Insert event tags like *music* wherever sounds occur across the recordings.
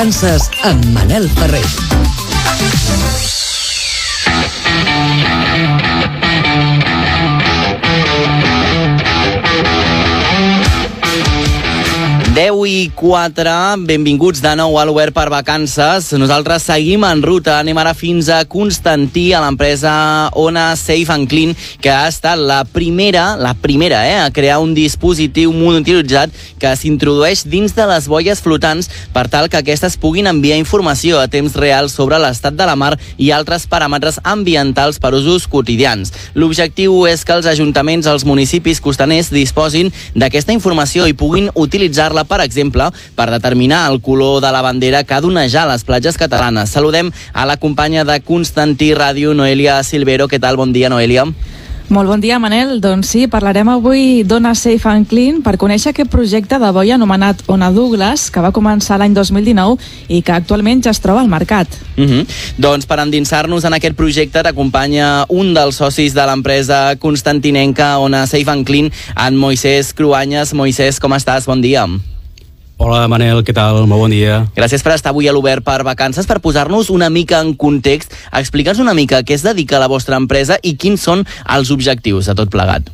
Vacances amb Manel Ferrer. Deu i 4, benvinguts de nou a l'Obert per Vacances. Nosaltres seguim en ruta, anem ara fins a Constantí, a l'empresa Ona Safe and Clean, que ha estat la primera, la primera, eh, a crear un dispositiu monitoritzat que s'introdueix dins de les boies flotants per tal que aquestes puguin enviar informació a temps real sobre l'estat de la mar i altres paràmetres ambientals per usos quotidians. L'objectiu és que els ajuntaments, els municipis costaners disposin d'aquesta informació i puguin utilitzar-la, per exemple, per determinar el color de la bandera que ha d'onejar les platges catalanes. Saludem a la companya de Constantí Ràdio, Noelia Silvero. Què tal? Bon dia, Noelia. Molt bon dia, Manel. Doncs sí, parlarem avui d'Ona Safe and Clean per conèixer aquest projecte de boia anomenat Ona Douglas, que va començar l'any 2019 i que actualment ja es troba al mercat. Uh -huh. Doncs per endinsar-nos en aquest projecte t'acompanya un dels socis de l'empresa constantinenca Ona Safe and Clean, en Moisès Cruanyes. Moisès, com estàs? Bon dia. Hola Manel, què tal? Molt bon dia. Gràcies per estar avui a l'Obert per Vacances, per posar-nos una mica en context, explicar-nos una mica a què es dedica la vostra empresa i quins són els objectius de tot plegat.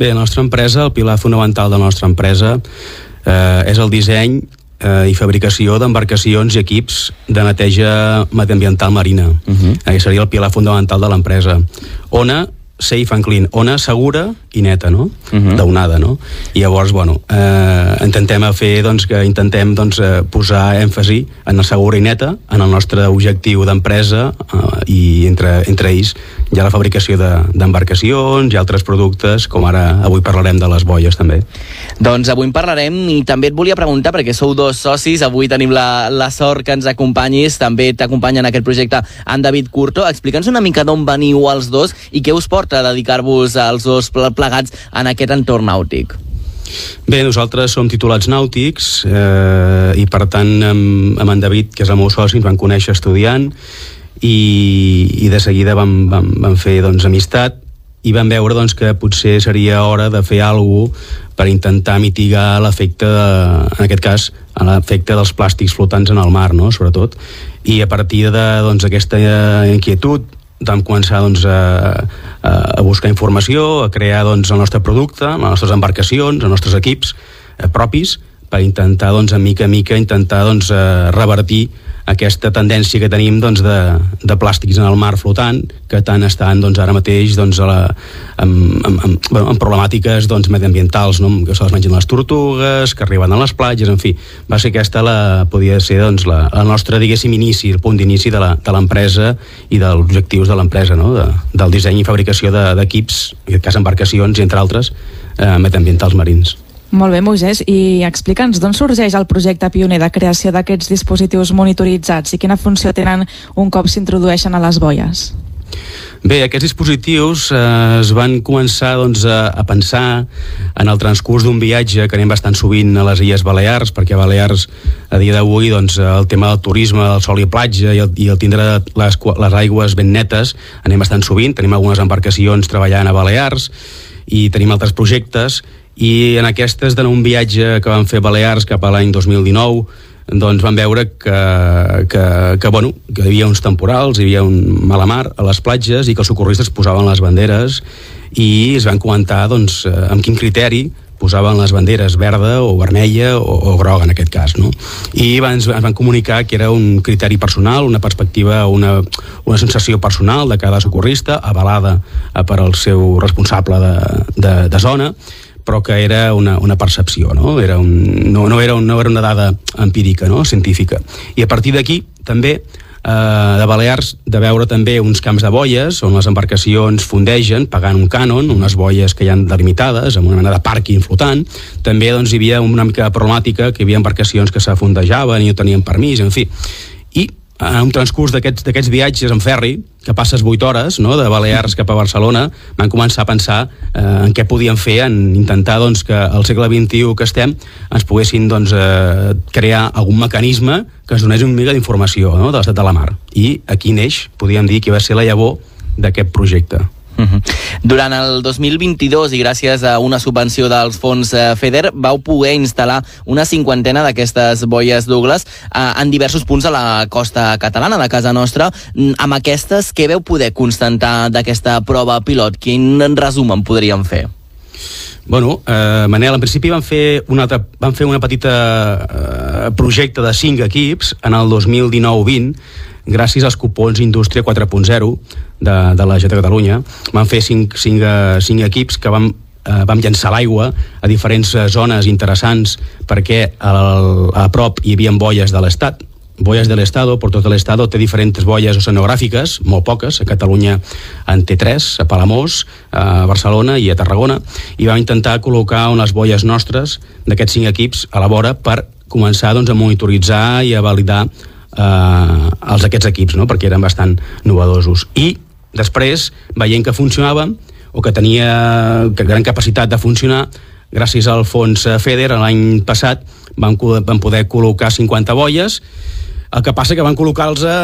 Bé, la nostra empresa, el pilar fonamental de la nostra empresa eh, és el disseny eh, i fabricació d'embarcacions i equips de neteja mediambiental marina. Uh -huh. Aquest seria el pilar fundamental de l'empresa. Ona safe and clean, ona segura i neta, no? Uh -huh. Daunada, no? I llavors, bueno, eh, intentem fer, doncs, que intentem, doncs, eh, posar èmfasi en la segura i neta, en el nostre objectiu d'empresa eh, i entre, entre ells hi ha la fabricació d'embarcacions de, i altres productes, com ara avui parlarem de les boies, també. Doncs avui en parlarem i també et volia preguntar, perquè sou dos socis, avui tenim la, la sort que ens acompanyis, també t'acompanya en aquest projecte en David Curto. Explica'ns una mica d'on veniu els dos i què us porta a dedicar-vos als dos plegats en aquest entorn nàutic? Bé, nosaltres som titulats nàutics eh, i per tant amb, amb en David, que és el meu soci, ens van conèixer estudiant i, i de seguida vam, vam, vam fer doncs, amistat i vam veure doncs, que potser seria hora de fer alguna per intentar mitigar l'efecte, en aquest cas, l'efecte dels plàstics flotants en el mar, no? sobretot. I a partir d'aquesta doncs, inquietud vam començar doncs, a, a buscar informació, a crear doncs, el nostre producte, les nostres embarcacions, els nostres equips eh, propis, per intentar, doncs, a mica a mica, intentar doncs, eh, revertir aquesta tendència que tenim doncs, de, de plàstics en el mar flotant, que tant estan doncs, ara mateix doncs, a la, amb, amb, amb, bueno, amb problemàtiques doncs, mediambientals, no? que se les mengen les tortugues, que arriben a les platges, en fi, va ser aquesta la, podia ser doncs, la, la nostra, diguéssim, inici, el punt d'inici de l'empresa i dels objectius de l'empresa, no? de, del disseny i fabricació d'equips, de, en aquest cas embarcacions, i entre altres, eh, mediambientals marins. Molt bé, Moisès, i explica'ns d'on sorgeix el projecte pioner de creació d'aquests dispositius monitoritzats i quina funció tenen un cop s'introdueixen a les boies? Bé, aquests dispositius eh, es van començar doncs, a, a pensar en el transcurs d'un viatge que anem bastant sovint a les Illes Balears, perquè a Balears a dia d'avui doncs, el tema del turisme, del sol i platja i el, i el tindre les, les aigües ben netes anem bastant sovint, tenim algunes embarcacions treballant a Balears i tenim altres projectes i en aquestes d'un viatge que vam fer Balears cap a l'any 2019 doncs vam veure que, que, que, bueno, que hi havia uns temporals, hi havia un mala mar a les platges i que els socorristes posaven les banderes i es van comentar doncs, eh, amb quin criteri posaven les banderes verda o vermella o, o groga en aquest cas no? i ens, ens van comunicar que era un criteri personal, una perspectiva una, una sensació personal de cada socorrista avalada eh, per al seu responsable de, de, de zona però que era una, una percepció, no? Era un, no, no, era un, no era una dada empírica, no? científica. I a partir d'aquí, també, eh, de Balears, de veure també uns camps de boies on les embarcacions fondegen pagant un cànon, unes boies que hi han delimitades, amb una mena de pàrquing flotant. També doncs, hi havia una mica de problemàtica que hi havia embarcacions que s'afondejaven i no tenien permís, en fi. En un transcurs d'aquests viatges en ferri, que passes 8 hores, no?, de Balears cap a Barcelona, van començar a pensar eh, en què podíem fer, en intentar doncs, que al segle XXI que estem ens poguessin doncs, eh, crear algun mecanisme que ens donés un mica d'informació no?, de l'estat de la mar. I aquí neix, podríem dir, que va ser la llavor d'aquest projecte. Uh -huh. Durant el 2022 i gràcies a una subvenció dels fons eh, FEDER vau poder instal·lar una cinquantena d'aquestes boies Douglas eh, en diversos punts de la costa catalana de casa nostra. Mm, amb aquestes, què veu poder constatar d'aquesta prova pilot? Quin resum en podríem fer? Bueno, eh, Manel, en principi van fer una, altra, van fer una petita eh, projecte de cinc equips en el 2019-20 gràcies als cupons Indústria 4.0 de, de la Generalitat de Catalunya. Van fer cinc, cinc, eh, cinc equips que vam eh, vam llançar l'aigua a diferents eh, zones interessants perquè al, a prop hi havia boies de l'Estat, boies de l'Estado, por tot l'Estado té diferents boies oceanogràfiques, molt poques, a Catalunya en té tres, a Palamós, a Barcelona i a Tarragona, i vam intentar col·locar unes boies nostres d'aquests cinc equips a la vora per començar doncs, a monitoritzar i a validar eh, els aquests equips, no? perquè eren bastant novedosos. I després, veient que funcionava, o que tenia gran capacitat de funcionar, gràcies al fons FEDER l'any passat van, van poder col·locar 50 boies el que passa que van col·locar-los a,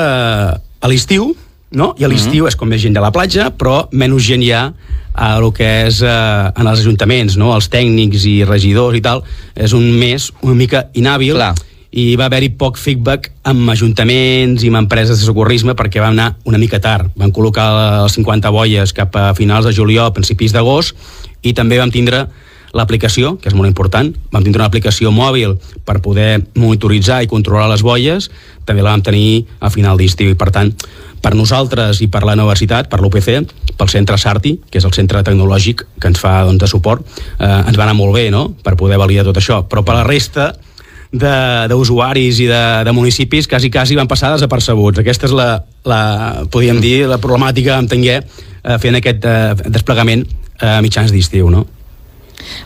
a l'estiu, no? i a l'estiu mm -hmm. és com més gent de la platja, però menys gent hi ha a el que és eh, en els ajuntaments, no? els tècnics i regidors i tal, és un mes una mica inhàbil, Clar. I va haver-hi poc feedback amb ajuntaments i amb empreses de socorrisme perquè van anar una mica tard. Van col·locar les 50 boies cap a finals de juliol, principis d'agost, i també vam tindre l'aplicació, que és molt important, vam tindre una aplicació mòbil per poder monitoritzar i controlar les boies, també la vam tenir a final d'estiu i per tant per nosaltres i per la universitat, per l'UPC, pel centre Sarti, que és el centre tecnològic que ens fa doncs, de suport, eh, ens va anar molt bé no? per poder validar tot això, però per la resta d'usuaris i de, de municipis quasi, quasi van passar desapercebuts. Aquesta és la, la podríem dir, la problemàtica amb Tenguer eh, fent aquest eh, desplegament a eh, mitjans d'estiu, no?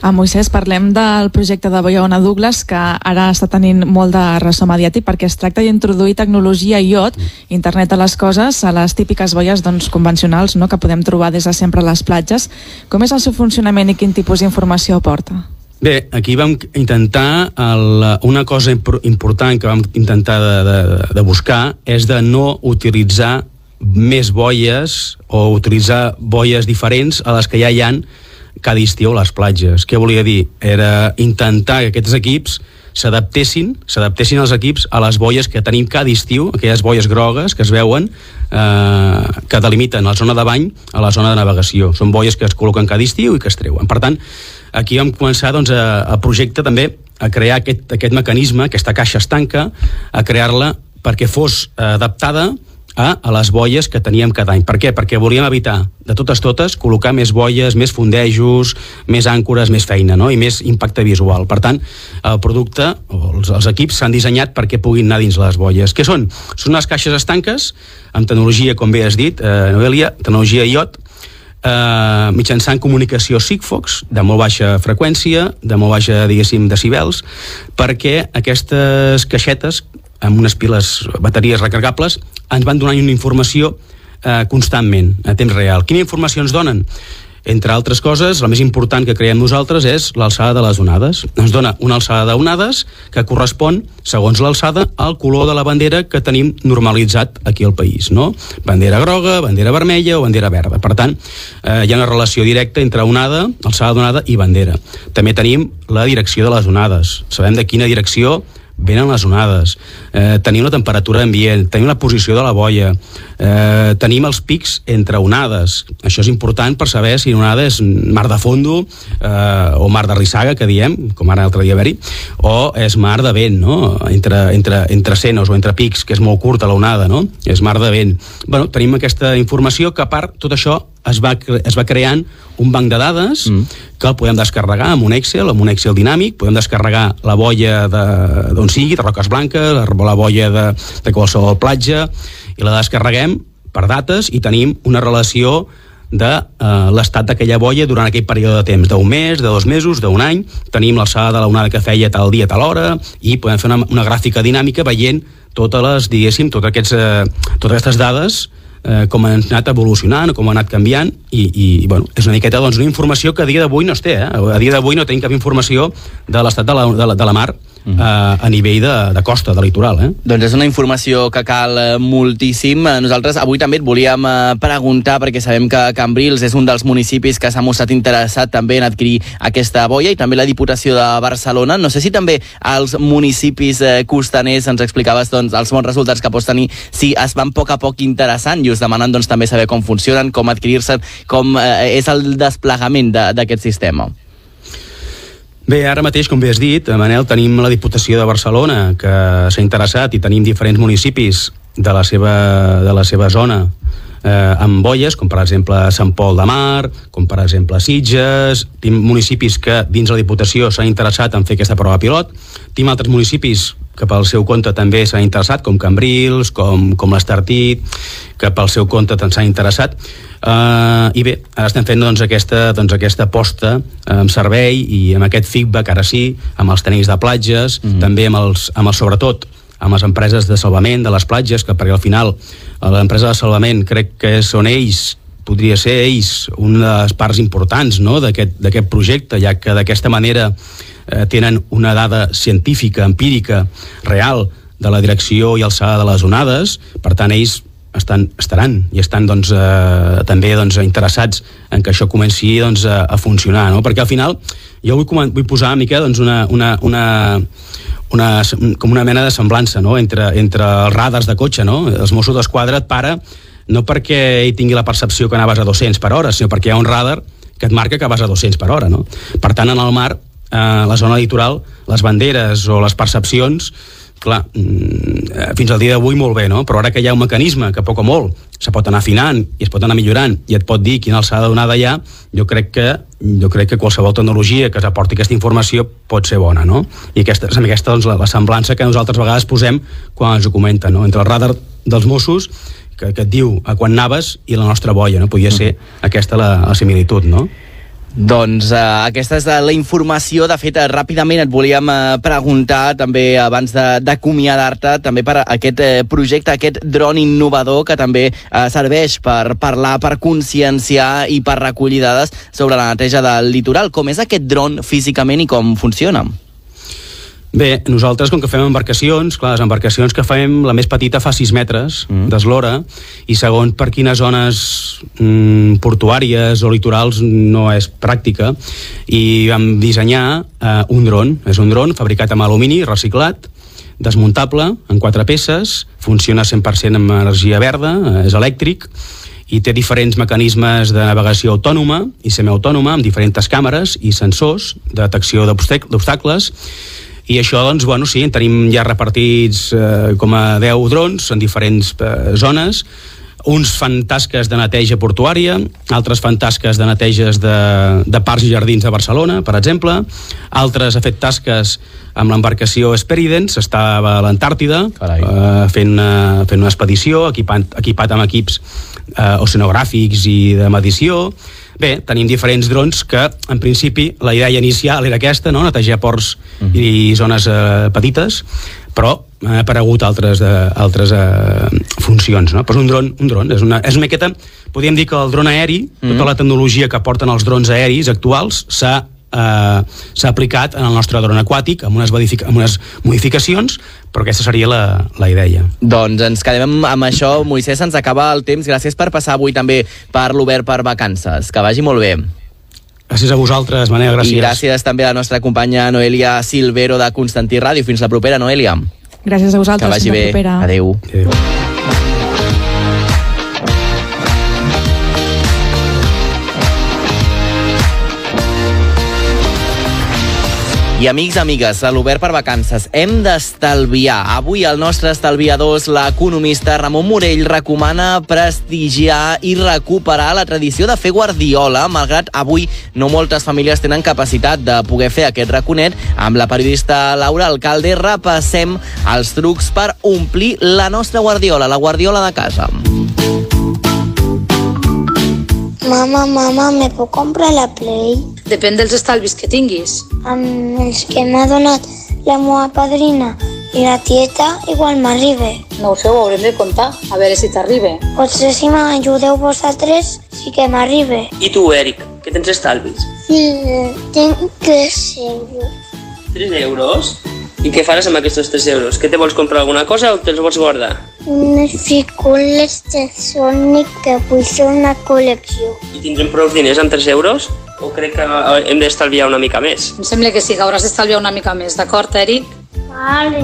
A Moisès parlem del projecte de Boiona Douglas que ara està tenint molt de ressò mediàtic perquè es tracta d'introduir tecnologia IOT, internet de les coses, a les típiques boies doncs, convencionals no? que podem trobar des de sempre a les platges. Com és el seu funcionament i quin tipus d'informació aporta? Bé, aquí vam intentar el, una cosa important que vam intentar de, de, de buscar és de no utilitzar més boies o utilitzar boies diferents a les que ja hi han cada estiu a les platges. Què volia dir? Era intentar que aquests equips s'adaptessin, s'adaptessin els equips a les boies que tenim cada estiu, aquelles boies grogues que es veuen, eh, que delimiten la zona de bany a la zona de navegació. Són boies que es col·loquen cada estiu i que es treuen. Per tant, aquí vam començar doncs, a, a projecte també a crear aquest, aquest mecanisme, aquesta caixa estanca, a crear-la perquè fos adaptada a, a les boies que teníem cada any. Per què? Perquè volíem evitar, de totes totes, col·locar més boies, més fondejos, més àncores, més feina, no? i més impacte visual. Per tant, el producte, els, els equips, s'han dissenyat perquè puguin anar dins les boies. Què són? Són unes caixes estanques, amb tecnologia, com bé has dit, eh, Noelia, tecnologia IOT, eh, mitjançant comunicació Sigfox de molt baixa freqüència, de molt baixa, diguéssim, decibels, perquè aquestes caixetes amb unes piles, bateries recargables, ens van donant una informació eh, constantment, a temps real. Quina informació ens donen? Entre altres coses, la més important que creiem nosaltres és l'alçada de les onades. Ens dona una alçada d'onades que correspon, segons l'alçada, al color de la bandera que tenim normalitzat aquí al país. No? Bandera groga, bandera vermella o bandera verda. Per tant, eh, hi ha una relació directa entre onada, alçada d'onada i bandera. També tenim la direcció de les onades. Sabem de quina direcció venen les onades, eh, tenim la temperatura ambient, tenim la posició de la boia, eh, tenim els pics entre onades. Això és important per saber si una onada és mar de fondo eh, o mar de rissaga, que diem, com ara l'altre dia haver-hi, o és mar de vent, no? entre, entre, entre senos o entre pics, que és molt curta la onada, no? és mar de vent. Bueno, tenim aquesta informació que a part tot això es va, es va creant un banc de dades mm. que podem descarregar amb un Excel, amb un Excel dinàmic, podem descarregar la boia d'on sigui, de Roques Blanques, la boia de, de qualsevol platja, i la descarreguem per dates i tenim una relació de eh, l'estat d'aquella boia durant aquell període de temps, d'un mes, de dos mesos, d'un any, tenim l'alçada de l'onada que feia tal dia, tal hora, i podem fer una, una gràfica dinàmica veient totes les, diguéssim, totes, aquests, eh, totes aquestes dades eh, com han anat evolucionant, com ha anat canviant i, i bueno, és una miqueta doncs, una informació que a dia d'avui no es té, eh? a dia d'avui no tenim cap informació de l'estat de, la, de, la, de la mar mm. a, a nivell de, de costa, de litoral. Eh? Doncs és una informació que cal eh, moltíssim. Eh, Nosaltres avui també et volíem eh, preguntar, perquè sabem que Cambrils és un dels municipis que s'ha mostrat interessat també en adquirir aquesta boia i també la Diputació de Barcelona. No sé si també als municipis eh, costaners ens explicaves doncs, els bons resultats que pots tenir si es van a poc a poc interessant i us demanen doncs, també saber com funcionen, com adquirir-se, com eh, és el desplegament d'aquest sistema. Bé, ara mateix, com bé has dit, Manel, tenim la Diputació de Barcelona que s'ha interessat i tenim diferents municipis de la seva, de la seva zona eh, amb boies, com per exemple Sant Pol de Mar, com per exemple Sitges, tenim municipis que dins la Diputació s'han interessat en fer aquesta prova pilot, tenim altres municipis que pel seu compte també s'han interessat, com Cambrils, com, com l'Estartit, que pel seu compte també s'han interessat. Uh, I bé, ara estem fent doncs, aquesta, doncs, aquesta aposta amb servei i amb aquest feedback, ara sí, amb els tècnics de platges, mm -hmm. també amb els, amb els, sobretot, amb les empreses de salvament de les platges, que perquè al final l'empresa de salvament crec que són ells podria ser ells les parts importants no? d'aquest projecte, ja que d'aquesta manera eh, tenen una dada científica, empírica, real, de la direcció i alçada de les onades, per tant ells estan, estaran i estan doncs, eh, també doncs, interessats en que això comenci doncs, a, a funcionar, no? perquè al final jo vull, vull posar una mica doncs, una, una, una, una, com una mena de semblança no? entre, entre els radars de cotxe, no? els Mossos d'Esquadra et para no perquè ell tingui la percepció que anaves a 200 per hora, sinó perquè hi ha un radar que et marca que vas a 200 per hora. No? Per tant, en el mar eh, la zona litoral, les banderes o les percepcions, clar, mm, fins al dia d'avui molt bé, no? però ara que hi ha un mecanisme que poc o molt se pot anar afinant i es pot anar millorant i et pot dir quina alçada donada hi ha, jo crec que jo crec que qualsevol tecnologia que s'aporti aquesta informació pot ser bona, no? I aquesta és aquesta doncs, la, la semblança que nosaltres a vegades posem quan ens ho comenten, no? Entre el radar dels Mossos que, que et diu a quan naves i la nostra boia, no? Podia ser aquesta la, la similitud, no? Doncs uh, aquesta és la informació. De fet, uh, ràpidament et volíem uh, preguntar, també abans d'acomiadar-te, també per aquest uh, projecte, aquest dron innovador que també uh, serveix per parlar, per conscienciar i per recollir dades sobre la neteja del litoral. Com és aquest dron físicament i com funciona? Bé, nosaltres, com que fem embarcacions, clar, les embarcacions que fem, la més petita fa 6 metres mm. d'eslora, i segons per quines zones mm, portuàries o litorals no és pràctica, i vam dissenyar eh, un dron. És un dron fabricat amb alumini reciclat, desmuntable, en quatre peces, funciona 100% amb energia verda, eh, és elèctric, i té diferents mecanismes de navegació autònoma i semiautònoma amb diferents càmeres i sensors de detecció d'obstacles i això, doncs, bueno, sí, en tenim ja repartits eh, com a 10 drons en diferents eh, zones, uns fan tasques de neteja portuària, altres fan tasques de neteges de, de parcs i jardins de Barcelona, per exemple, altres ha fet tasques amb l'embarcació Esperidens, estava a l'Antàrtida eh, fent, una, fent una expedició, equipat, equipat amb equips eh, oceanogràfics i de medició, Bé, tenim diferents drons que, en principi, la idea inicial era aquesta, no? netejar ports uh mhm. -huh. i zones eh, petites, però han aparegut altres, eh, altres eh, funcions. No? Però un dron, un dron és, una, és una miqueta... Podríem dir que el dron aeri, uh -huh. tota mhm. la tecnologia que porten els drons aeris actuals, s'ha eh, s'ha aplicat en el nostre dron aquàtic amb unes, amb unes modificacions però aquesta seria la, la idea. Doncs ens quedem amb això. Moisès, ens acaba el temps. Gràcies per passar avui també per l'Obert per Vacances. Que vagi molt bé. Gràcies a vosaltres, Manel, gràcies. I gràcies també a la nostra companya Noelia Silvero de Constantí Ràdio. Fins la propera, Noelia. Gràcies a vosaltres. Que vagi bé. Adéu. Adéu. I amics, amigues, a l'Obert per Vacances hem d'estalviar. Avui el nostre estalviador, l'economista Ramon Morell, recomana prestigiar i recuperar la tradició de fer guardiola, malgrat avui no moltes famílies tenen capacitat de poder fer aquest raconet. Amb la periodista Laura Alcalde repassem els trucs per omplir la nostra guardiola, la guardiola de casa. Mama, mama, me puc comprar la Play? Depèn dels estalvis que tinguis. Amb els que m'ha donat la meva padrina i la tieta igual m'arriba. No ho sé, ho haurem de comptar, a veure si t'arriba. Potser si m'ajudeu vosaltres sí que m'arriba. I tu, Eric, que tens estalvis? Sí, tinc 3 euros. 3 euros? I què faràs amb aquests 3 euros? Que te vols comprar alguna cosa o te'ls vols guardar? Unes figures de Sonic que vull fer una col·lecció. I tindrem prou diners amb 3 euros? O crec que eh, hem d'estalviar una mica més? Em sembla que sí, que hauràs d'estalviar una mica més, d'acord, Eric? Vale.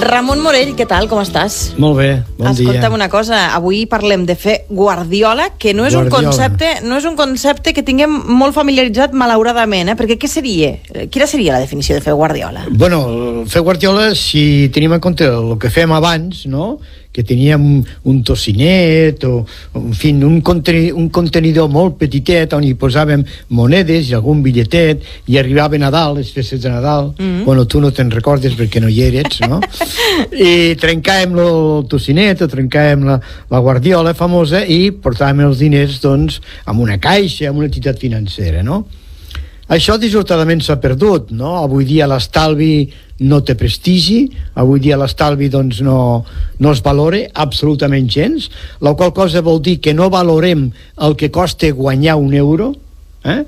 Ramon Morell, què tal? Com estàs? Molt bé, bon Escolta'm dia. una cosa, avui parlem de fer guardiola, que no és un Guardiola. concepte, no és un concepte que tinguem molt familiaritzat malauradament, eh? perquè què seria? Quina seria la definició de fer guardiola? Bueno, fer guardiola, si tenim en compte el que fem abans, no?, que teníem un tocinet o, en fi, un, conteni un contenidor molt petitet on hi posàvem monedes i algun bitlletet i arribava Nadal, les festes de Nadal mm -hmm. bueno, tu no te'n recordes perquè no hi eres no? *laughs* i trencàvem el tocinet o trencàvem la, la guardiola famosa i portàvem els diners doncs amb una caixa, amb una entitat financera no? Això dissortadament s'ha perdut, no? Avui dia l'estalvi no té prestigi, avui dia l'estalvi doncs no, no es valora absolutament gens, la qual cosa vol dir que no valorem el que costa guanyar un euro, eh?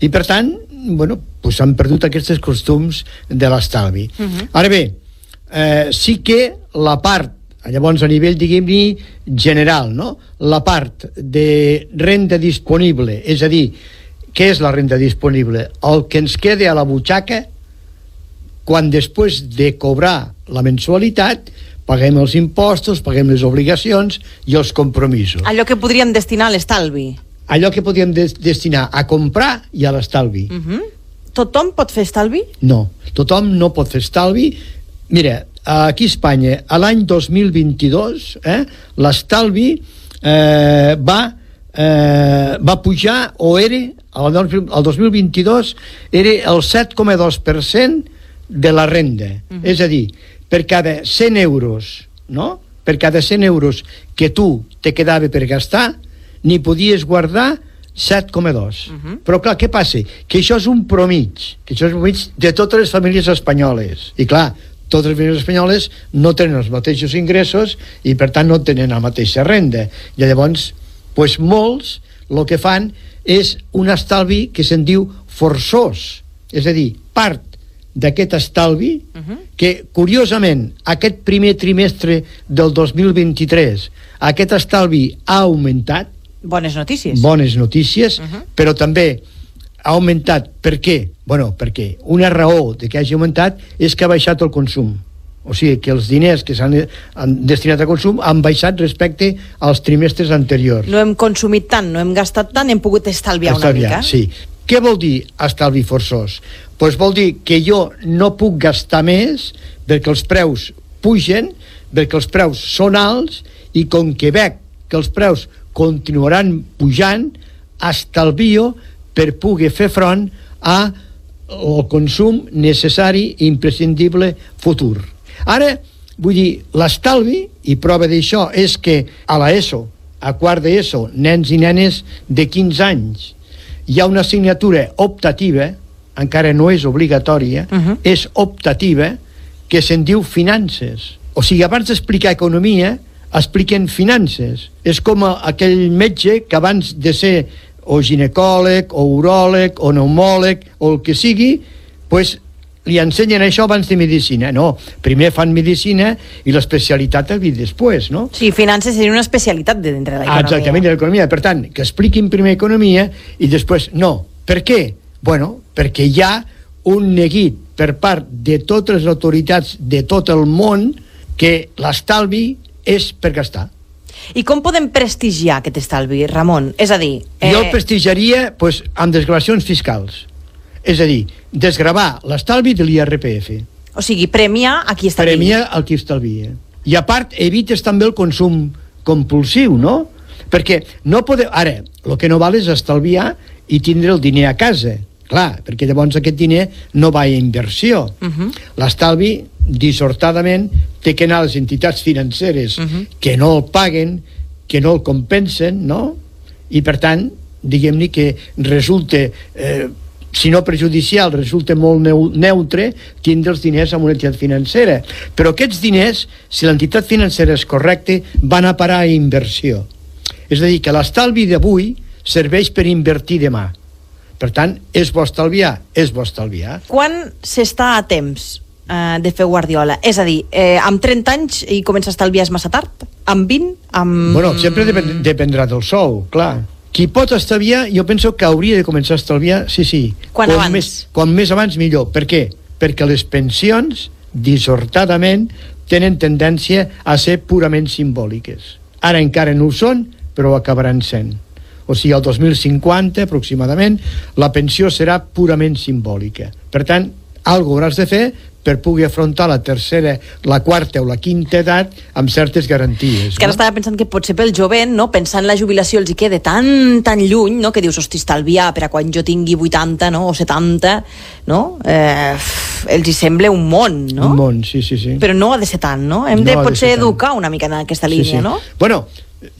i per tant, bueno, pues s'han perdut aquests costums de l'estalvi. Uh -huh. Ara bé, eh, sí que la part llavors a nivell, diguem-ne, general, no? la part de renda disponible, és a dir, què és la renda disponible? El que ens queda a la butxaca quan després de cobrar la mensualitat paguem els impostos, paguem les obligacions i els compromisos. Allò que podríem destinar a l'estalvi. Allò que podríem des destinar a comprar i a l'estalvi. Uh -huh. Tothom pot fer estalvi? No, tothom no pot fer estalvi. Mira, aquí a Espanya, a l'any 2022, eh, l'estalvi eh, va, eh, va pujar, o era, el 2022, era el 7,2% de la renda. Uh -huh. És a dir, per cada 100 euros, no?, per cada 100 euros que tu te quedava per gastar, n'hi podies guardar 7,2. Uh -huh. Però clar, què passa? Que això és un promig, que això és un promig de totes les famílies espanyoles. I clar, totes les famílies espanyoles no tenen els mateixos ingressos i per tant no tenen la mateixa renda. I llavors, pues, molts el que fan és un estalvi que se'n diu forçós. És a dir, part d'aquest estalvi, uh -huh. que curiosament aquest primer trimestre del 2023 aquest estalvi ha augmentat, Bones notícies. bones notícies, uh -huh. però també ha augmentat. Per què? Bueno, perquè una raó de que hagi augmentat és que ha baixat el consum. O sigui, que els diners que s'han destinat a consum han baixat respecte als trimestres anteriors. No hem consumit tant, no hem gastat tant, hem pogut estalviar, Estalviar, una mica. sí. Què vol dir estalvi forçós? Pues vol dir que jo no puc gastar més perquè els preus pugen, perquè els preus són alts i com que veig que els preus continuaran pujant, estalvio per poder fer front a el consum necessari i imprescindible futur. Ara, vull dir, l'estalvi, i prova d'això és que a l'ESO, a quart d'ESO, nens i nenes de 15 anys, hi ha una assignatura optativa, encara no és obligatòria, uh -huh. és optativa, que se'n diu finances. O sigui, abans d'explicar economia, expliquen finances. És com aquell metge que abans de ser o ginecòleg, o uròleg, o pneumòleg, o el que sigui, pues, li ensenyen això abans de medicina. No, primer fan medicina i l'especialitat ve després, no? Sí, finances seria una especialitat de dintre de l'economia. Exactament, de l'economia. Per tant, que expliquin primer economia i després no. Per què? Bueno, perquè hi ha un neguit per part de totes les autoritats de tot el món que l'estalvi és per gastar. I com podem prestigiar aquest estalvi, Ramon? És a dir... Eh... Jo el prestigiaria pues, amb desgravacions fiscals. És a dir, desgravar l'estalvi de l'IRPF. O sigui, premiar a qui estalvia. Premiar el qui estalvia. I a part, evites també el consum compulsiu, no? Perquè no podeu... Ara, el que no val és estalviar i tindre el diner a casa. Clar, perquè llavors aquest diner no va a inversió. Uh -huh. L'estalvi, dissortadament, té que anar a les entitats financeres uh -huh. que no el paguen, que no el compensen, no? I, per tant, diguem-ne que resulta... Eh, si no perjudicial, resulta molt neu neutre tindre els diners en una entitat financera. Però aquests diners, si l'entitat financera és correcta, van a parar a inversió. És a dir, que l'estalvi d'avui serveix per invertir demà Per tant, és bo estalviar, és bo estalviar. Quan s'està a temps eh, de fer Guardiola? És a dir, eh, amb 30 anys i comença a estalviar és massa tard? Amb 20? Amb... Bueno, sempre dependrà del sou, clar. Qui pot estalviar, jo penso que hauria de començar a estalviar, sí, sí. Quan abans. Més, quan més abans, millor. Per què? Perquè les pensions, dissortadament, tenen tendència a ser purament simbòliques. Ara encara no ho són, però ho acabaran sent. O sigui, el 2050, aproximadament, la pensió serà purament simbòlica. Per tant, algo hauràs de fer per pugui afrontar la tercera, la quarta o la quinta edat amb certes garanties. És que ara estava pensant que potser pel jovent, no, pensant la jubilació els hi queda tan, tan lluny, no, que dius, hosti, estalviar per a quan jo tingui 80 no, o 70, no? Eh, els hi sembla un món, no? Un món, sí, sí, sí. Però no ha de ser tant, no? Hem No de ha de potser ser tant. educar una mica en aquesta Sí, línia, sí. no? Bueno,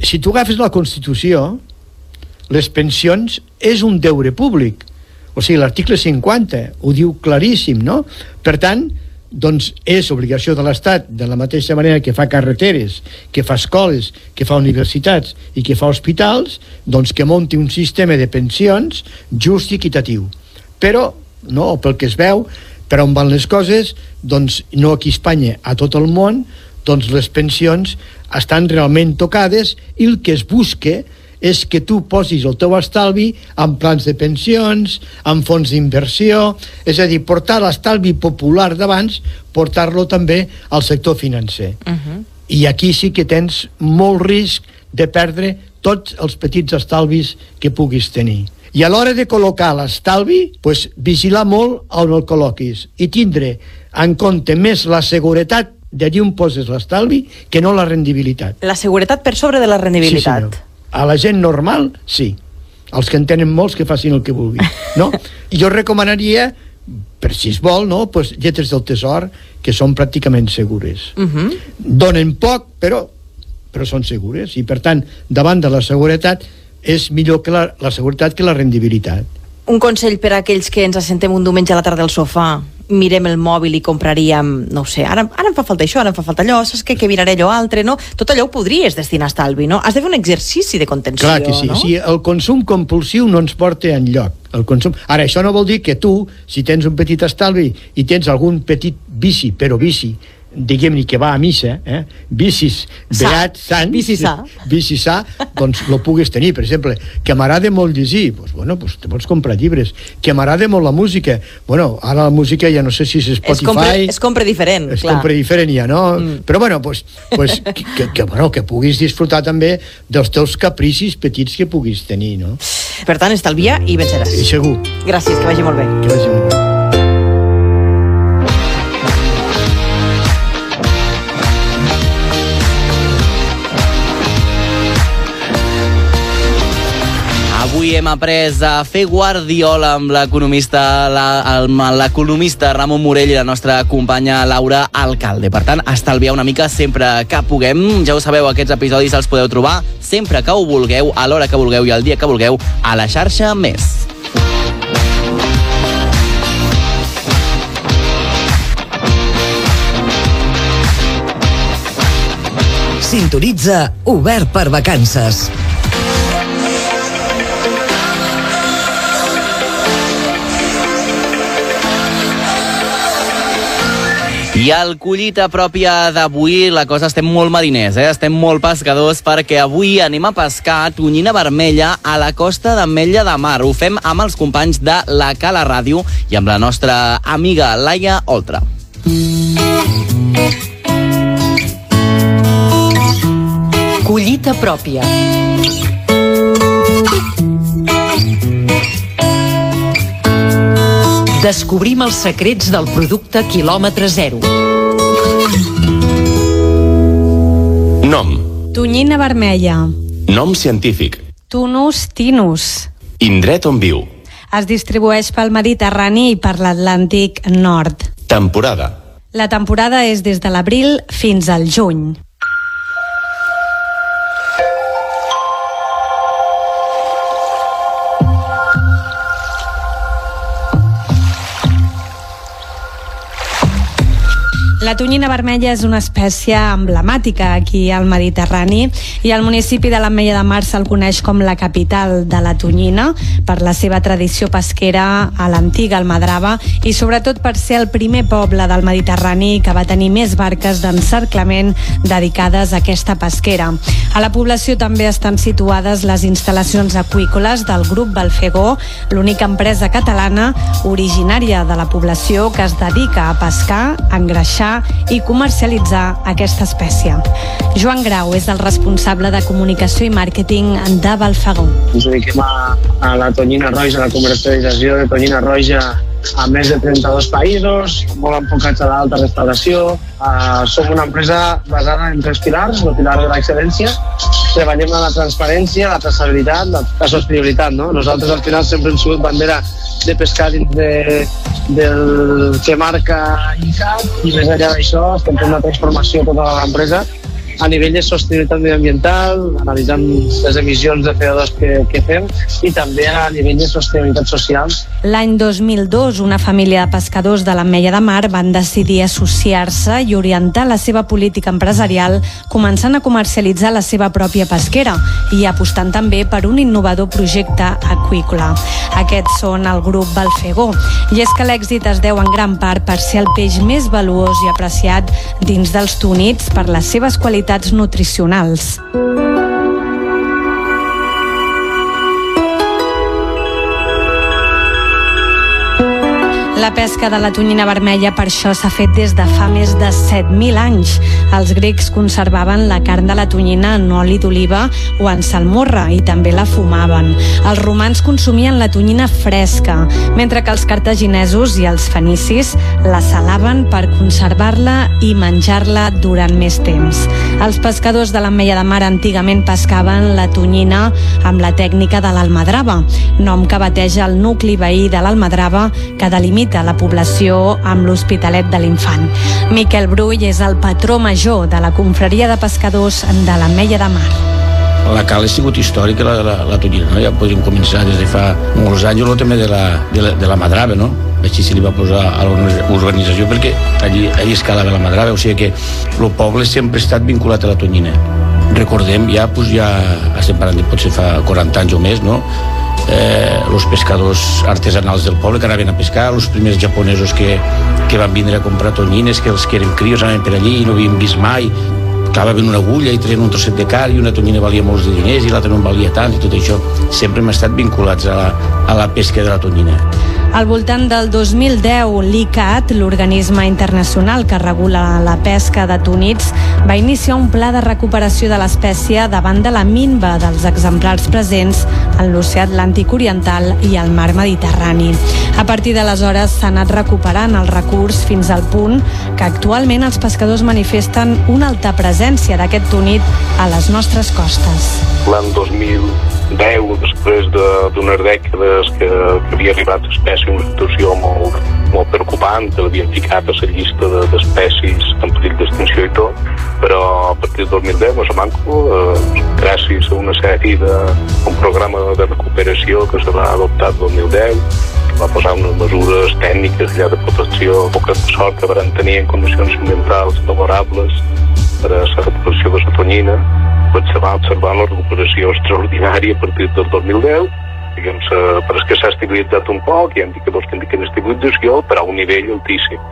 si tu agafes la Constitució, les pensions és un deure públic. O sigui, l'article 50 ho diu claríssim, no? Per tant, doncs és obligació de l'Estat, de la mateixa manera que fa carreteres, que fa escoles, que fa universitats i que fa hospitals, doncs que munti un sistema de pensions just i equitatiu. Però, no, pel que es veu, per on van les coses, doncs no aquí a Espanya, a tot el món, doncs les pensions estan realment tocades i el que es busca és que tu posis el teu estalvi en plans de pensions, en fons d'inversió, és a dir, portar l'estalvi popular d'abans, portar-lo també al sector financer. Uh -huh. I aquí sí que tens molt risc de perdre tots els petits estalvis que puguis tenir. I a l'hora de col·locar l'estalvi, pues, vigilar molt on el col·loquis i tindre en compte més la seguretat d'allí on poses l'estalvi que no la rendibilitat. La seguretat per sobre de la Sí, rendibilitat. senyor. A la gent normal, sí. Els que en tenen molts que facin el que vulguin. No? Jo recomanaria, per si es vol, no? pues, lletres del tesor que són pràcticament segures. Uh -huh. Donen poc, però, però són segures. I, per tant, davant de la seguretat, és millor que la, la seguretat que la rendibilitat. Un consell per a aquells que ens assentem un diumenge a la tarda al sofà, mirem el mòbil i compraríem, no sé, ara, ara em fa falta això, ara em fa falta allò, saps què, que miraré allò altre, no? Tot allò ho podries destinar a estalvi, no? Has de fer un exercici de contenció, Clar que sí. no? sí. El consum compulsiu no ens porta en lloc. El consum... Ara, això no vol dir que tu, si tens un petit estalvi i tens algun petit vici, però vici, diguem-ne que va a missa, eh? vicis Sa. beats, sants, Vici sa. vici sa, doncs lo puguis tenir. Per exemple, que m'agrada molt llegir, doncs, bueno, doncs te pots comprar llibres. Que m'agrada molt la música, bueno, ara la música ja no sé si és Spotify... es, compra, es compra diferent, es clar. compra diferent ja, no? Mm. Però bueno, pues, pues, que, que, que, bueno, que puguis disfrutar també dels teus capricis petits que puguis tenir, no? Per tant, estalvia i venceràs. I segur Gràcies, que vagi molt bé. que vagi molt bé. Avui hem après a fer guardiola amb l'economista l'economista Ramon Morell i la nostra companya Laura Alcalde. Per tant, estalviar una mica sempre que puguem. Ja ho sabeu, aquests episodis els podeu trobar sempre que ho vulgueu, a l'hora que vulgueu i el dia que vulgueu, a la xarxa Més. Sintonitza Obert per Vacances. I al collita pròpia d'avui, la cosa estem molt mariners, eh? estem molt pescadors, perquè avui anem a pescar tonyina vermella a la costa d'Ametlla de Mar. Ho fem amb els companys de la Cala Ràdio i amb la nostra amiga Laia Oltra. Collita pròpia. Descobrim els secrets del producte quilòmetre zero. Nom. Tonyina vermella. Nom científic. Tunus tinus. Indret on viu. Es distribueix pel Mediterrani i per l'Atlàntic Nord. Temporada. La temporada és des de l'abril fins al juny. La tonyina vermella és una espècie emblemàtica aquí al Mediterrani i el municipi de l'Ametlla de Mar se'l coneix com la capital de la tonyina per la seva tradició pesquera a l'antiga Almadrava i sobretot per ser el primer poble del Mediterrani que va tenir més barques d'encerclament dedicades a aquesta pesquera. A la població també estan situades les instal·lacions aqüícoles del grup Balfegó, l'única empresa catalana originària de la població que es dedica a pescar, engreixar i comercialitzar aquesta espècie. Joan Grau és el responsable de comunicació i màrqueting de Balfegó. Ens dediquem a, a la tonyina roja, a la comercialització de tonyina roja a més de 32 països, molt enfocats a l'alta restauració. Uh, som una empresa basada en tres pilars, el pilar de l'excel·lència, treballem en la transparència, la traçabilitat, la, la sostenibilitat. No? Nosaltres al final sempre hem sigut bandera de pescar dins de, del que marca ICAT i més enllà d'això estem fent una transformació tota l'empresa a nivell de sostenibilitat mediambiental, analitzant les emissions de CO2 que, que fem i també a nivell de sostenibilitat social. L'any 2002, una família de pescadors de l'Ametlla de Mar van decidir associar-se i orientar la seva política empresarial començant a comercialitzar la seva pròpia pesquera i apostant també per un innovador projecte aqüícola. Aquests són el grup Balfegó i és que l'èxit es deu en gran part per ser el peix més valuós i apreciat dins dels túnits per les seves qualitats nutricionals. La pesca de la tonyina vermella per això s'ha fet des de fa més de 7.000 anys. Els grecs conservaven la carn de la tonyina en oli d'oliva o en salmorra i també la fumaven. Els romans consumien la tonyina fresca, mentre que els cartaginesos i els fenicis la salaven per conservar-la i menjar-la durant més temps. Els pescadors de l'Ametlla de Mar antigament pescaven la tonyina amb la tècnica de l'almadrava, nom que bateja el nucli veí de l'almadrava que delimita limita la població amb l'Hospitalet de l'Infant. Miquel Brull és el patró major de la confraria de pescadors de l'Ametlla de Mar. La cal ha sigut històrica, la, la, la tonyina, no? ja podríem començar des de fa molts anys, el tema de la, de la, de la madrava, no? així se li va posar a l'organització perquè allí, allí es calava la madrava, o sigui que el poble sempre ha estat vinculat a la tonyina. Recordem, ja, pues, ja estem parlant de potser fa 40 anys o més, no? eh, els pescadors artesanals del poble que anaven a pescar, els primers japonesos que, que van vindre a comprar tonyines, que els que eren crios anaven per allí i no havien vist mai, clavaven una agulla i treien un trosset de car i una tonyina valia molts de diners i l'altra no en valia tant i tot això sempre hem estat vinculats a la, a la pesca de la tonyina. Al voltant del 2010, l'ICAT, l'organisme internacional que regula la pesca de tonits, va iniciar un pla de recuperació de l'espècie davant de la minva dels exemplars presents en l'oceà Atlàntic Oriental i al mar Mediterrani. A partir d'aleshores s'ha anat recuperant el recurs fins al punt que actualment els pescadors manifesten una alta presència d'aquest tonit a les nostres costes. L'any 2010, després d'unes de, dècades que, que havia arribat espècie en una situació molt, molt preocupant, que l'havien ficat a la llista d'espècies de, en perill d'extinció i tot, però a partir del 2010 a Samanco, eh, gràcies a una sèrie de un programa de recuperació que se va adoptar el 2010, va posar unes mesures tècniques ja de protecció, poca sort que van tenir en condicions ambientals favorables per a la recuperació de la tonyina, doncs se va observar la recuperació extraordinària a partir del 2010, diguem però és que s'ha estabilitzat un poc, hi ha indicadors que indiquen estabilització, però a un nivell altíssim.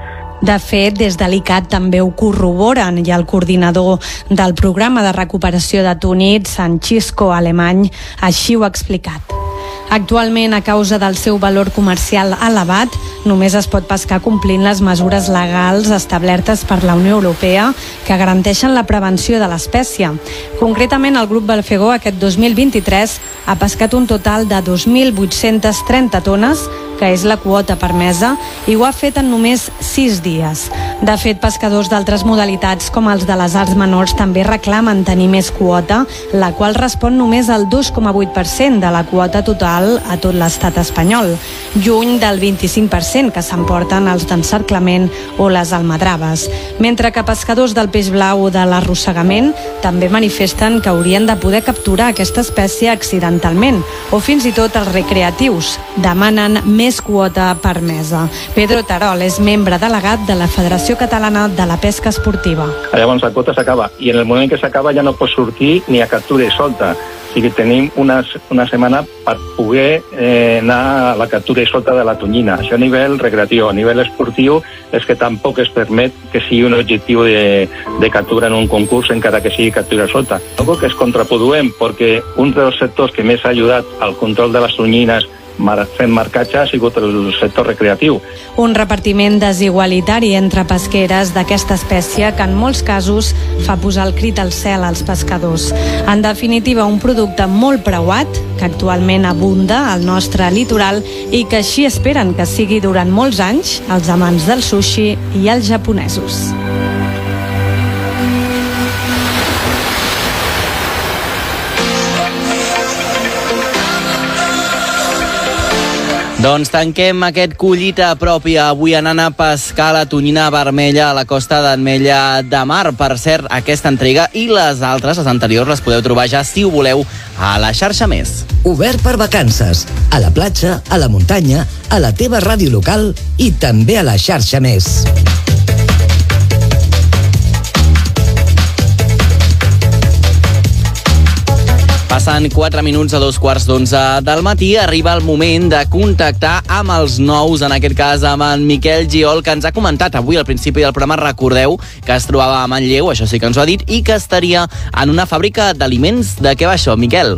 De fet, des de l'ICAT també ho corroboren i el coordinador del programa de recuperació de túnids, Sancisco Alemany, així ho ha explicat. Actualment, a causa del seu valor comercial elevat, només es pot pescar complint les mesures legals establertes per la Unió Europea que garanteixen la prevenció de l'espècie. Concretament, el grup Balfegó aquest 2023 ha pescat un total de 2.830 tones que és la quota permesa, i ho ha fet en només 6 dies. De fet, pescadors d'altres modalitats, com els de les arts menors, també reclamen tenir més quota, la qual respon només al 2,8% de la quota total a tot l'estat espanyol, lluny del 25% que s'emporten els d'encerclament o les almadraves. Mentre que pescadors del peix blau de l'arrossegament també manifesten que haurien de poder capturar aquesta espècie accidentalment, o fins i tot els recreatius. Demanen més més quota permesa. Pedro Tarol és membre delegat de la Federació Catalana de la Pesca Esportiva. Llavors la quota s'acaba i en el moment que s'acaba ja no pot sortir ni a captura i solta. O sigui tenim una, una setmana per poder eh, anar a la captura i solta de la tonyina. Això a nivell recreatiu. A nivell esportiu és que tampoc es permet que sigui un objectiu de, de captura en un concurs encara que sigui captura i solta. Algo que és contraproduent perquè un dels sectors que més ha ajudat al control de les tonyines fent marcatge ha sigut el sector recreatiu. Un repartiment desigualitari entre pesqueres d'aquesta espècie que en molts casos fa posar el crit al cel als pescadors. En definitiva, un producte molt preuat que actualment abunda al nostre litoral i que així esperen que sigui durant molts anys els amants del sushi i els japonesos. Doncs tanquem aquest collita pròpia avui anant a pescar la tonyina vermella a la costa d'Anmella de Mar. Per cert, aquesta entrega i les altres, les anteriors, les podeu trobar ja, si ho voleu, a la xarxa més. Obert per vacances, a la platja, a la muntanya, a la teva ràdio local i també a la xarxa més. Passen 4 minuts a dos quarts d'onze del matí. Arriba el moment de contactar amb els nous, en aquest cas amb en Miquel Giol, que ens ha comentat avui al principi del programa, recordeu, que es trobava a Manlleu, això sí que ens ho ha dit, i que estaria en una fàbrica d'aliments. De què va això, Miquel?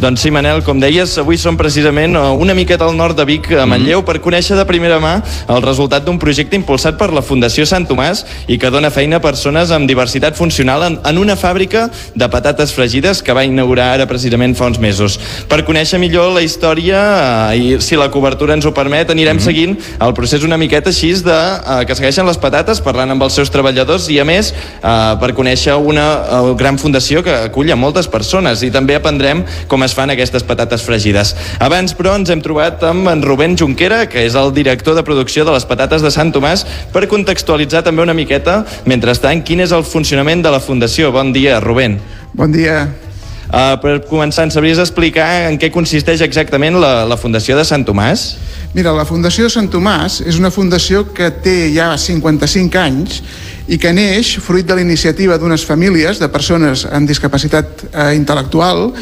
Doncs sí, Manel, com deies, avui som precisament eh, una miqueta al nord de Vic, a Manlleu, per conèixer de primera mà el resultat d'un projecte impulsat per la Fundació Sant Tomàs i que dona feina a persones amb diversitat funcional en, en una fàbrica de patates fregides que va inaugurar ara precisament fa uns mesos. Per conèixer millor la història eh, i si la cobertura ens ho permet, anirem mm -hmm. seguint el procés una miqueta així de eh, que segueixen les patates, parlant amb els seus treballadors i a més eh, per conèixer una eh, gran fundació que acull a moltes persones i també aprendrem com es fan aquestes patates fregides. Abans, però, ens hem trobat amb en Rubén Junquera, que és el director de producció de les patates de Sant Tomàs, per contextualitzar també una miqueta, mentrestant, quin és el funcionament de la Fundació. Bon dia, Rubén. Bon dia. Uh, per començar, ens sabries explicar en què consisteix exactament la, la Fundació de Sant Tomàs? Mira, la Fundació de Sant Tomàs és una fundació que té ja 55 anys i que neix fruit de la iniciativa d'unes famílies de persones amb discapacitat eh, intel·lectual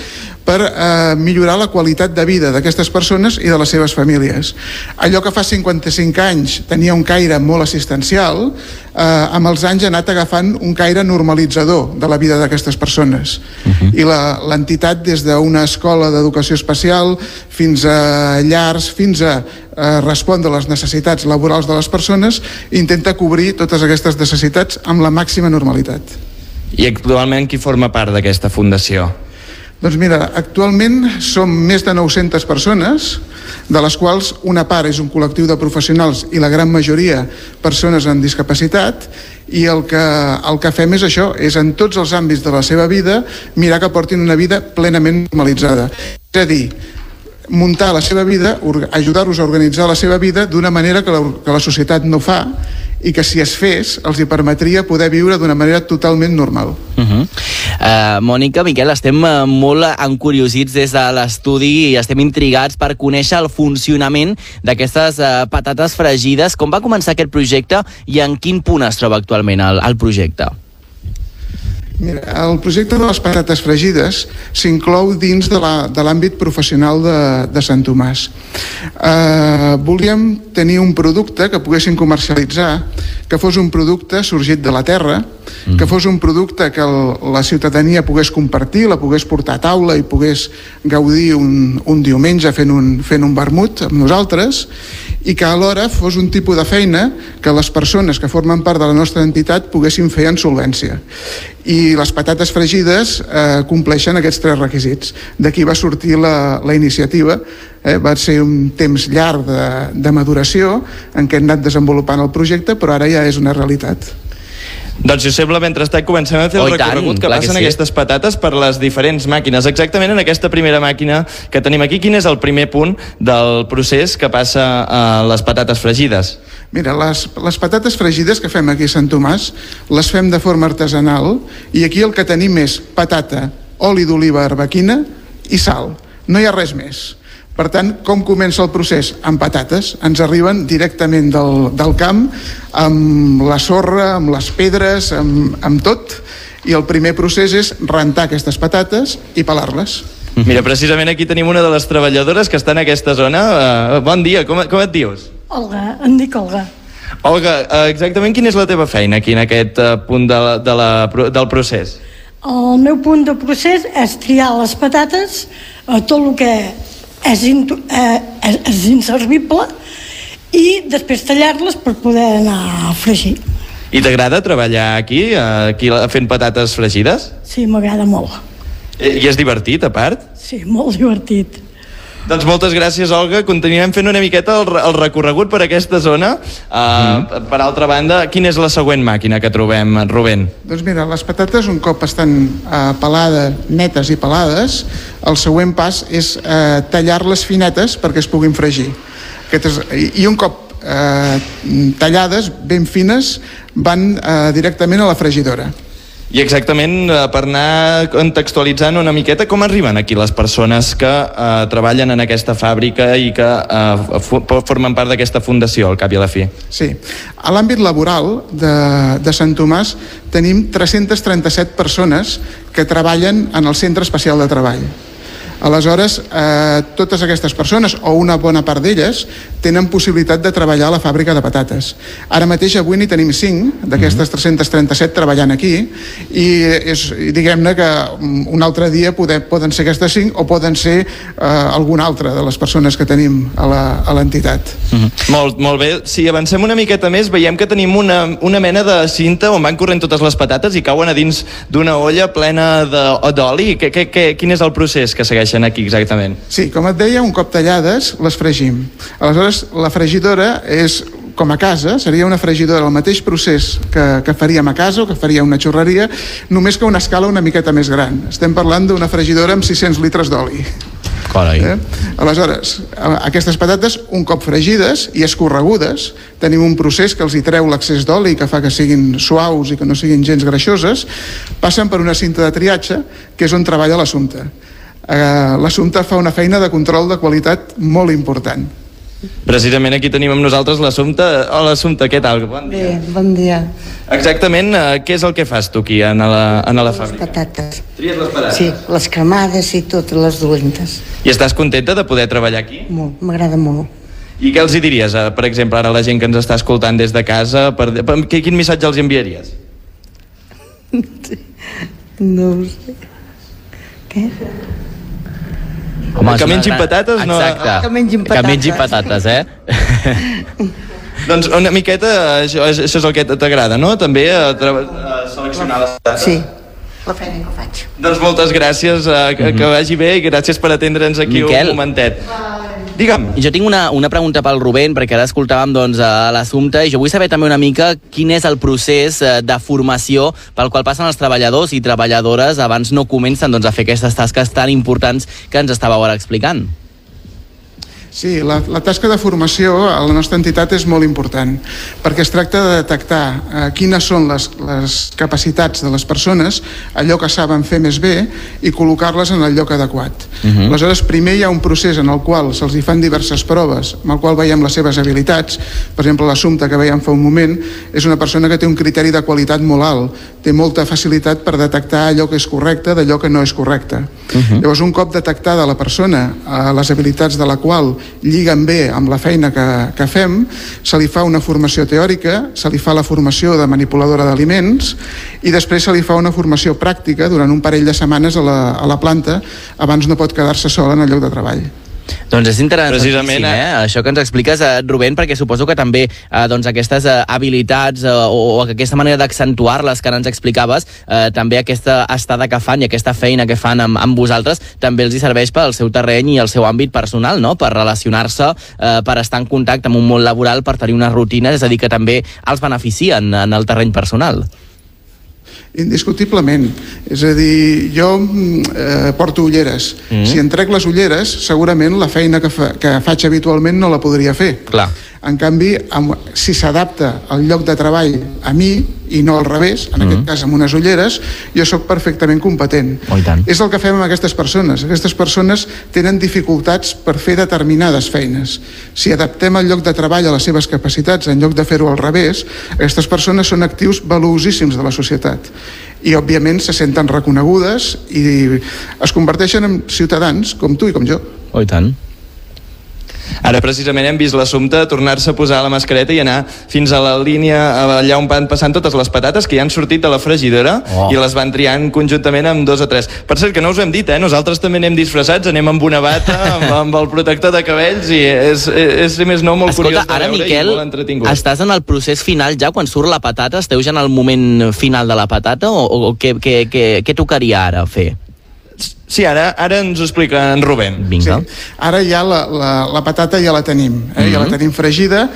per eh, millorar la qualitat de vida d'aquestes persones i de les seves famílies. Allò que fa 55 anys tenia un caire molt assistencial, eh, amb els anys ha anat agafant un caire normalitzador de la vida d'aquestes persones. Uh -huh. I l'entitat, des d'una escola d'educació especial fins a llars, fins a eh, respondre a les necessitats laborals de les persones, intenta cobrir totes aquestes necessitats amb la màxima normalitat. I actualment qui forma part d'aquesta fundació? Doncs mira, actualment som més de 900 persones, de les quals una part és un col·lectiu de professionals i la gran majoria persones amb discapacitat, i el que, el que fem és això, és en tots els àmbits de la seva vida mirar que portin una vida plenament normalitzada. És a dir, muntar la seva vida, ajudar-los a organitzar la seva vida d'una manera que la, que la societat no fa i que si es fes els hi permetria poder viure d'una manera totalment normal. Uh -huh. Uh, Mònica, Miquel, estem uh, molt encuriosits des de l'estudi i estem intrigats per conèixer el funcionament d'aquestes uh, patates fregides. Com va començar aquest projecte i en quin punt es troba actualment el, el projecte? Mira, el projecte de les patates fregides s'inclou dins de l'àmbit professional de, de Sant Tomàs. Eh, volíem tenir un producte que poguessin comercialitzar, que fos un producte sorgit de la terra, mm. que fos un producte que el, la ciutadania pogués compartir, la pogués portar a taula i pogués gaudir un, un diumenge fent un, fent un vermut amb nosaltres, i que alhora fos un tipus de feina que les persones que formen part de la nostra entitat poguessin fer en solvència. I les patates fregides eh, compleixen aquests tres requisits. D'aquí va sortir la, la iniciativa, eh, va ser un temps llarg de, de maduració en què hem anat desenvolupant el projecte, però ara ja és una realitat. Doncs si us sembla, mentrestant comencem a fer oh, el recorregut tant, que passen que sí. aquestes patates per les diferents màquines. Exactament en aquesta primera màquina que tenim aquí, quin és el primer punt del procés que passa a les patates fregides? Mira, les, les patates fregides que fem aquí a Sant Tomàs les fem de forma artesanal i aquí el que tenim és patata, oli d'oliva arbequina i sal. No hi ha res més Per tant, com comença el procés? Amb patates. Ens arriben directament del, del camp amb la sorra, amb les pedres, amb, amb tot, i el primer procés és rentar aquestes patates i pelar-les. Mira, precisament aquí tenim una de les treballadores que està en aquesta zona. Uh, bon dia, com, com et dius? Olga, em dic Olga. Olga, uh, exactament quina és la teva feina aquí en aquest uh, punt de la, de la, del procés? El meu punt de procés és triar les patates, eh, tot el que és, intu- eh, és, és inservible, i després tallar-les per poder anar a fregir. I t'agrada treballar aquí, aquí fent patates fregides? Sí, m'agrada molt. I, I és divertit, a part? Sí, molt divertit. Doncs moltes gràcies, Olga. Continuem fent una miqueta el, el recorregut per aquesta zona. Uh, mm. Per altra banda, quina és la següent màquina que trobem, Rubén? Doncs mira, les patates un cop estan eh, pelades, netes i pelades, el següent pas és eh, tallar-les finetes perquè es puguin fregir. Aquest és, i, I un cop eh, tallades, ben fines, van eh, directament a la fregidora. I exactament, eh, per anar contextualitzant una miqueta, com arriben aquí les persones que eh, treballen en aquesta fàbrica i que eh, formen part d'aquesta fundació, al cap i a la fi? Sí. A l'àmbit laboral de, de Sant Tomàs tenim 337 persones que treballen en el Centre Especial de Treball. Aleshores, eh, totes aquestes persones, o una bona part d'elles, tenen possibilitat de treballar a la fàbrica de patates. Ara mateix, avui n'hi tenim 5 d'aquestes 337 treballant aquí i, és, diguem-ne que mm, un altre dia poder, poden ser aquestes 5 o poden ser eh, alguna altra de les persones que tenim a l'entitat. Mm -hmm. molt, molt bé. Si avancem una miqueta més, veiem que tenim una, una mena de cinta on van corrent totes les patates i cauen a dins d'una olla plena d'oli. Quin és el procés que segueixen aquí exactament? Sí, com et deia, un cop tallades, les fregim. Aleshores, la fregidora és com a casa, seria una fregidora, el mateix procés que, que faríem a casa o que faria una xurreria, només que a una escala una miqueta més gran. Estem parlant d'una fregidora amb 600 litres d'oli. Carai. Eh? Aleshores, aquestes patates, un cop fregides i escorregudes, tenim un procés que els hi treu l'excés d'oli que fa que siguin suaus i que no siguin gens greixoses, passen per una cinta de triatge, que és on treballa l'assumpte. Eh, l'assumpte fa una feina de control de qualitat molt important. Precisament aquí tenim amb nosaltres l'Assumpte. Hola, Assumpte, què tal? Bon dia. Bé, bon dia. Exactament, eh, què és el que fas tu aquí en la, en la fàbrica? Patates. Tries les patates? Sí, les cremades i totes les dolentes. I estàs contenta de poder treballar aquí? Molt, m'agrada molt. I què els hi diries, eh, per exemple, ara a la gent que ens està escoltant des de casa? Per, per, què- quin missatge els enviaries? *laughs* No ho sé. Què? Home, que mengin gran- patates, no? Exacte. Que mengin Que mengin patates. patates, eh? *laughs* Doncs una miqueta, això, és- això és el que t'agrada, no? També a, a seleccionar les patates. Sí, la feina que faig. Doncs moltes gràcies, eh, que, que vagi bé i gràcies per atendre'ns aquí Miquel. un momentet. Digue'm. Jo tinc una, una pregunta pel Rubén, perquè ara escoltàvem doncs, l'assumpte, i jo vull saber també una mica quin és el procés eh, de formació pel qual passen els treballadors i treballadores abans no comencen doncs, a fer aquestes tasques tan importants que ens estàveu ara explicant. Sí, la, la tasca de formació a la nostra entitat és molt important perquè es tracta de detectar eh, quines són les, les capacitats de les persones, allò que saben fer més bé i col·locar-les en el lloc adequat. Uh -huh. Aleshores, primer hi ha un procés en el qual se'ls hi fan diverses proves, amb el qual veiem les seves habilitats. Per exemple, l'assumpte que veiem fa un moment és una persona que té un criteri de qualitat molt alt, té molta facilitat per detectar allò que és correcte d'allò que no és correcte. Uh -huh. Llavors, un cop detectada la persona, eh, les habilitats de la qual lliguen bé amb la feina que, que fem, se li fa una formació teòrica, se li fa la formació de manipuladora d'aliments i després se li fa una formació pràctica durant un parell de setmanes a la, a la planta, abans no pot quedar-se sola en el lloc de treball. Doncs és interessant, Precisament, eh? això que ens expliques, eh, Rubén, perquè suposo que també eh, doncs aquestes eh, habilitats eh, o, o aquesta manera d'accentuar-les que ara ens explicaves, eh, també aquesta estada que fan i aquesta feina que fan amb, amb vosaltres també els hi serveix pel seu terreny i el seu àmbit personal, no? per relacionar-se, eh, per estar en contacte amb un món laboral, per tenir una rutina, és a dir, que també els beneficien en el terreny personal. Indiscutiblement. És a dir, jo mm, eh, porto ulleres. Mm. Si em trec les ulleres, segurament la feina que, fa, que faig habitualment no la podria fer. Clar. En canvi, amb, si s'adapta el lloc de treball a mi i no al revés, en mm. aquest cas amb unes ulleres, jo sóc perfectament competent. Oh. És el que fem amb aquestes persones. Aquestes persones tenen dificultats per fer determinades feines. Si adaptem el lloc de treball a les seves capacitats en lloc de fer-ho al revés, aquestes persones són actius valuosíssims de la societat i òbviament se senten reconegudes i es converteixen en ciutadans com tu i com jo. Oh, i tant. Ara precisament hem vist l'assumpte tornar-se a posar la mascareta i anar fins a la línia allà on van passant totes les patates que ja han sortit de la fregidora Oh. i les van triant conjuntament amb dos o tres. Per cert, que no us ho hem dit, eh? Nosaltres també anem disfressats, anem amb una bata, *laughs* amb, amb el protector de cabells i és, és, és més no, molt Escolta, curiós de ara, veure Miquel, i molt entretingut. estàs en el procés final ja, quan surt la patata? Esteu ja en el moment final de la patata o, o què, què, què, què tocaria ara fer? Sí, ara, ara ens ho explica en Rubén. Vinga. Sí. Ara ja la, la, la patata ja la tenim, eh? mm -hmm. ja la tenim fregida,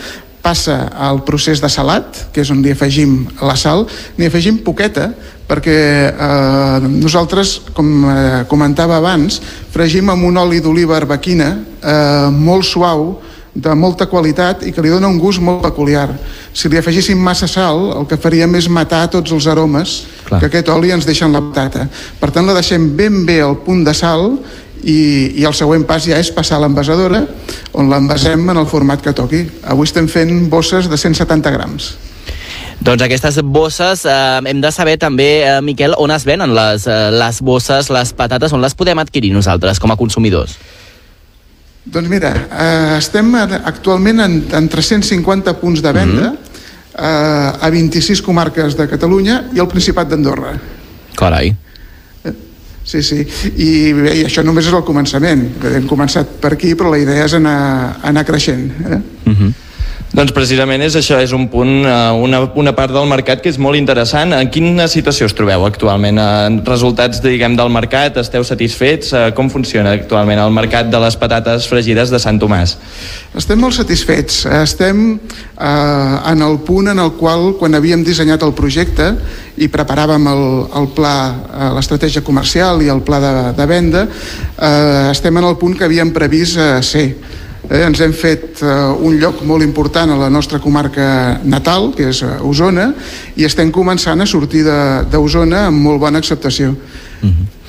passa al procés de salat, que és on li afegim la sal, n'hi afegim poqueta, perquè eh, nosaltres, com eh, comentava abans, fregim amb un oli d'oliva arbequina eh, molt suau, de molta qualitat i que li dona un gust molt peculiar. Si li afegíssim massa sal, el que faríem és matar tots els aromes Clar. que aquest oli ens deixa en la patata. Per tant, la deixem ben bé al punt de sal i, i el següent pas ja és passar a l'envasadora on l'envasem en el format que toqui. Avui estem fent bosses de 170 grams. Doncs aquestes bosses, eh, hem de saber també, eh, Miquel, on es venen les, eh, les bosses, les patates, on les podem adquirir nosaltres com a consumidors? Doncs mira, eh, estem en- actualment en, en 350 punts de venda mm -hmm. eh, a 26 comarques de Catalunya i al Principat d'Andorra. Carai. Sí, sí, I, bé, i això només és el començament. Hem començat per aquí, però la idea és anar, anar creixent. Eh? Uh -huh. Doncs precisament és això, és un punt, eh, una, una part del mercat que és molt interessant. En quina situació us trobeu actualment? En resultats, diguem, del mercat, esteu satisfets? Eh, Com funciona actualment el mercat de les patates fregides de Sant Tomàs? Estem molt satisfets. Estem eh, en el punt en el qual, quan havíem dissenyat el projecte i preparàvem el, el pla, eh, l'estratègia comercial i el pla de, de venda, eh, estem en el punt que havíem previst eh, ser. Eh, ens hem fet eh, un lloc molt important a la nostra comarca natal, que és eh, Osona, i estem començant a sortir d'Osona amb molt bona acceptació.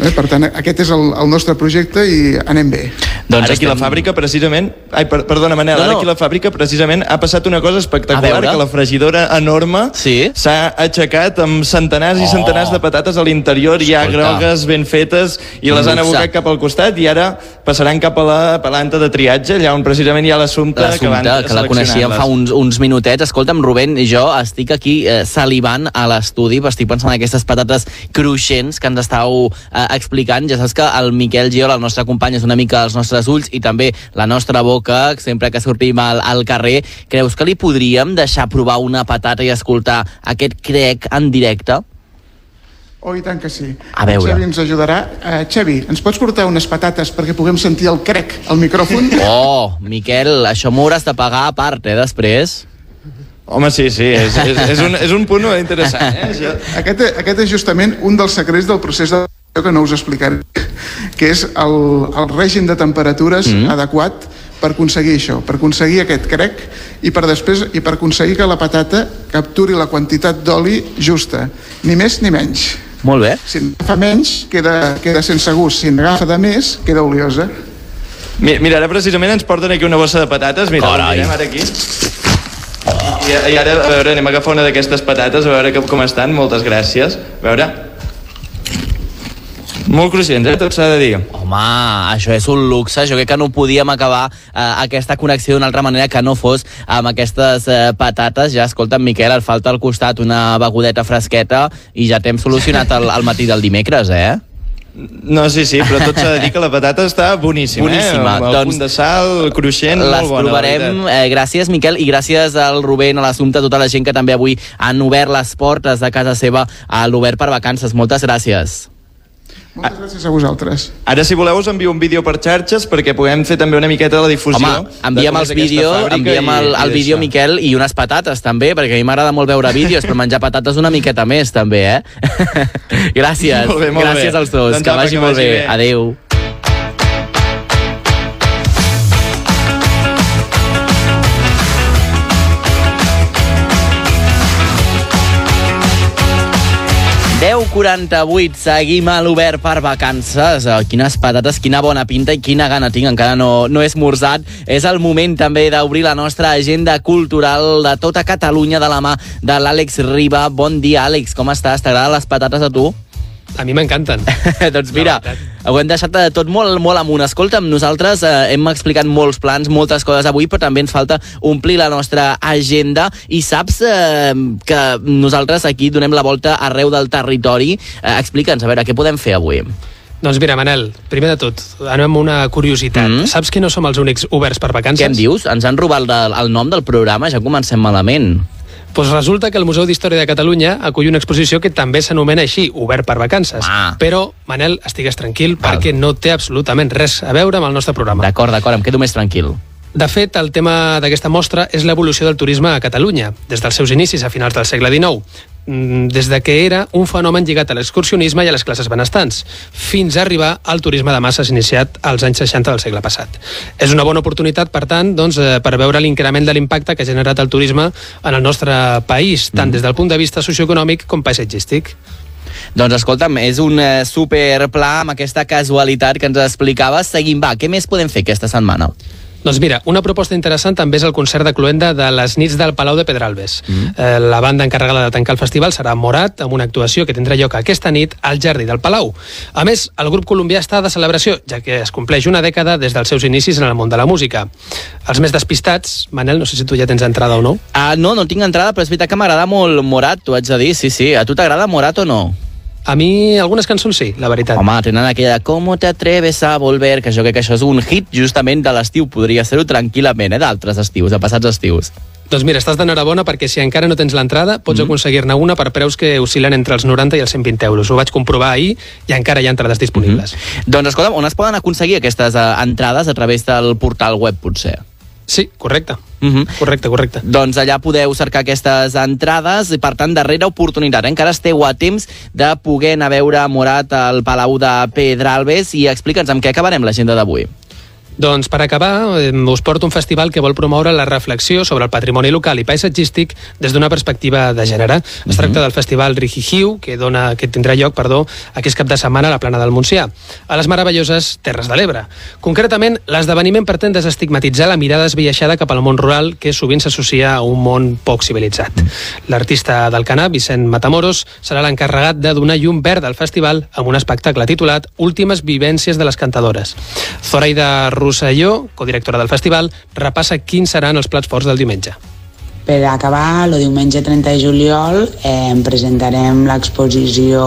Eh, per tant, aquest és el, el nostre projecte i anem bé. Doncs ara aquí a la fàbrica, precisament... Ai, per, perdona, Manel, No, ara no. aquí a la fàbrica, precisament, ha passat una cosa espectacular, que la fregidora enorme s'ha aixecat amb centenars i Oh. centenars de patates a l'interior, ja Escolta. grogues, ben fetes, i les han abocat cap al costat, i ara passaran cap a la planta de triatge, allà on precisament hi ha l'assumpte que van que la coneixíem fa uns, uns minutets. Escolta'm, Rubén, jo estic aquí eh, salivant a l'estudi, estic pensant en aquestes patates cruixents que ens estàu eh, explicant. Ja saps que el Miquel Giol, el nostre company, és una mica els nostres ulls i també la nostra boca, sempre que sortim al, al carrer. Creus que li podríem deixar provar una patata i escoltar aquest crec en directe? Oh, i tant que sí. A veure. Xavi ens ajudarà. Uh, Xavi, ens pots portar unes patates perquè puguem sentir el crec al micròfon? *laughs* Oh, Miquel, això m'ho hauràs de pagar a part, eh, després. Home, sí, sí, és, és, és, un, és un punt interessant, eh? Això. Aquest, aquest és justament un dels secrets del procés de que no us explicaré, que és el, el règim de temperatures mm. adequat per aconseguir això, per aconseguir aquest crec i per després i per aconseguir que la patata capturi la quantitat d'oli justa, ni més ni menys. Molt bé. Si n'agafa menys, queda, queda sense gust. Si n'agafa de més, queda oliosa. Mi- Mira, ara precisament ens porten aquí una bossa de patates. Mira, Carai. mirem ara aquí. I, I ara, a veure, anem a agafar una d'aquestes patates, a veure com, com estan. Moltes gràcies. A veure. Molt cruixents, eh? Tot s'ha de dir. Home, això és un luxe. Jo crec que no podíem acabar eh, aquesta connexió d'una altra manera que no fos amb aquestes eh, patates. Ja, escolta, Miquel, et falta al costat una begudeta fresqueta i ja t'hem solucionat el, el matí del dimecres, eh? No, sí, sí, però tot s'ha de dir que la patata està boníssima, Boníssima. eh? Amb el Doncs punt de sal, cruixent, Les molt bona, provarem. Eh, gràcies, Miquel, i gràcies al Rubén, a l'Assumpte, a tota la gent que també avui han obert les portes de casa seva a l'Obert per Vacances. Moltes gràcies. Moltes gràcies a vosaltres. Ara, si voleu, us envio un vídeo per xarxes perquè puguem fer també una miqueta de la difusió. Home, enviem els fàbrica enviem i- el, i el vídeo, d'això. Miquel, i unes patates també, perquè a mi m'agrada molt veure vídeos, però menjar patates una miqueta més, també, eh? *laughs* gràcies, Molt bé, molt gràcies bé. als dos, Doncs que apa, vagi que molt vagi bé. bé. Adeu. 10.48, seguim a l'obert per vacances. Eh, Quines patates, quina bona pinta i quina gana tinc, encara no, no he esmorzat. És el moment també d'obrir la nostra agenda cultural de tota Catalunya de la mà de l'Àlex Riba. Bon dia, Àlex, com estàs? T'agraden les patates a tu? A mi m'encanten. *laughs* doncs mira, ho hem deixat eh, tot molt, molt amunt. Escolta'm, nosaltres eh, hem explicat molts plans, moltes coses avui, però també ens falta omplir la nostra agenda i saps eh, que nosaltres aquí donem la volta arreu del territori. Eh, Explica'ns, a veure, què podem fer avui? Doncs mira, Manel, primer de tot, anem amb una curiositat. Mm. Saps que no som els únics oberts per vacances? Què em dius? Ens han robat el, el nom del programa, ja comencem malament. Pues resulta que el Museu d'Història de Catalunya acull una exposició que també s'anomena així, Obert per Vacances. Ah. Però, Manel, estigues tranquil Val. perquè no té absolutament res a veure amb el nostre programa. D'acord, d'acord, em quedo més tranquil. De fet, el tema d'aquesta mostra és l'evolució del turisme a Catalunya, des dels seus inicis a finals del segle XIX, mm, des de que era un fenomen lligat a l'excursionisme i a les classes benestants, fins a arribar al turisme de masses iniciat als anys 60 del segle passat. És una bona oportunitat, per tant, doncs, eh, per veure l'increment de l'impacte que ha generat el turisme en el nostre país, tant des del punt de vista socioeconòmic com paisatgístic. Doncs escolta'm, és un eh, superpla amb aquesta casualitat que ens explicaves. Seguim, va, què més podem fer aquesta setmana? Doncs mira, una proposta interessant també és el concert de Cluenda de les nits del Palau de Pedralbes. Mm. Eh, la banda encarregada de tancar el festival serà Morat, amb una actuació que tindrà lloc aquesta nit al Jardí del Palau. A més, el grup colombià està de celebració, ja que es compleix una dècada des dels seus inicis en el món de la música. Els més despistats, Manel, no sé si tu ja tens entrada o no. Ah, no, no tinc entrada, però és veritat que m'agrada molt Morat, t'ho haig de dir, sí, sí. A tu t'agrada Morat o no? A mi algunes cançons sí, la veritat. Home, tenen aquella ¿Cómo te atreves a volver? Que jo crec que això és un hit justament de l'estiu. Podria ser-ho tranquil·lament, eh? D'altres estius, de passats estius. Doncs mira, estàs d'enhorabona perquè si encara no tens l'entrada pots mm. aconseguir-ne una per preus que oscil·len entre els 90 i els 120 euros. Ho vaig comprovar ahir i encara hi ha entrades disponibles. Mm -hmm. Doncs escolta, on es poden aconseguir aquestes uh, entrades? A través del portal web, potser? Sí, correcte. Uh -huh. Correcte, correcte. Doncs allà podeu cercar aquestes entrades i, per tant, darrera oportunitat. Encara esteu a temps de poder anar a veure Morat al Palau de Pedralbes i explica'ns amb què acabarem l'agenda d'avui. Doncs per acabar, us porto un festival que vol promoure la reflexió sobre el patrimoni local i paisatgístic des d'una perspectiva de gènere. Uh -huh. Es tracta del festival Rigihiu, que, dona, que tindrà lloc perdó, aquest cap de setmana a la plana del Montsià, a les meravelloses Terres de l'Ebre. Concretament, l'esdeveniment pretén desestigmatitzar la mirada esbiaixada cap al món rural que sovint s'associa a un món poc civilitzat. L'artista del Canà, Vicent Matamoros, serà l'encarregat de donar llum verd al festival amb un espectacle titulat Últimes vivències de les cantadores. Zoraida Rosselló, codirectora del festival, repassa quins seran els plats forts del diumenge. Per acabar, el diumenge 30 de juliol eh, presentarem l'exposició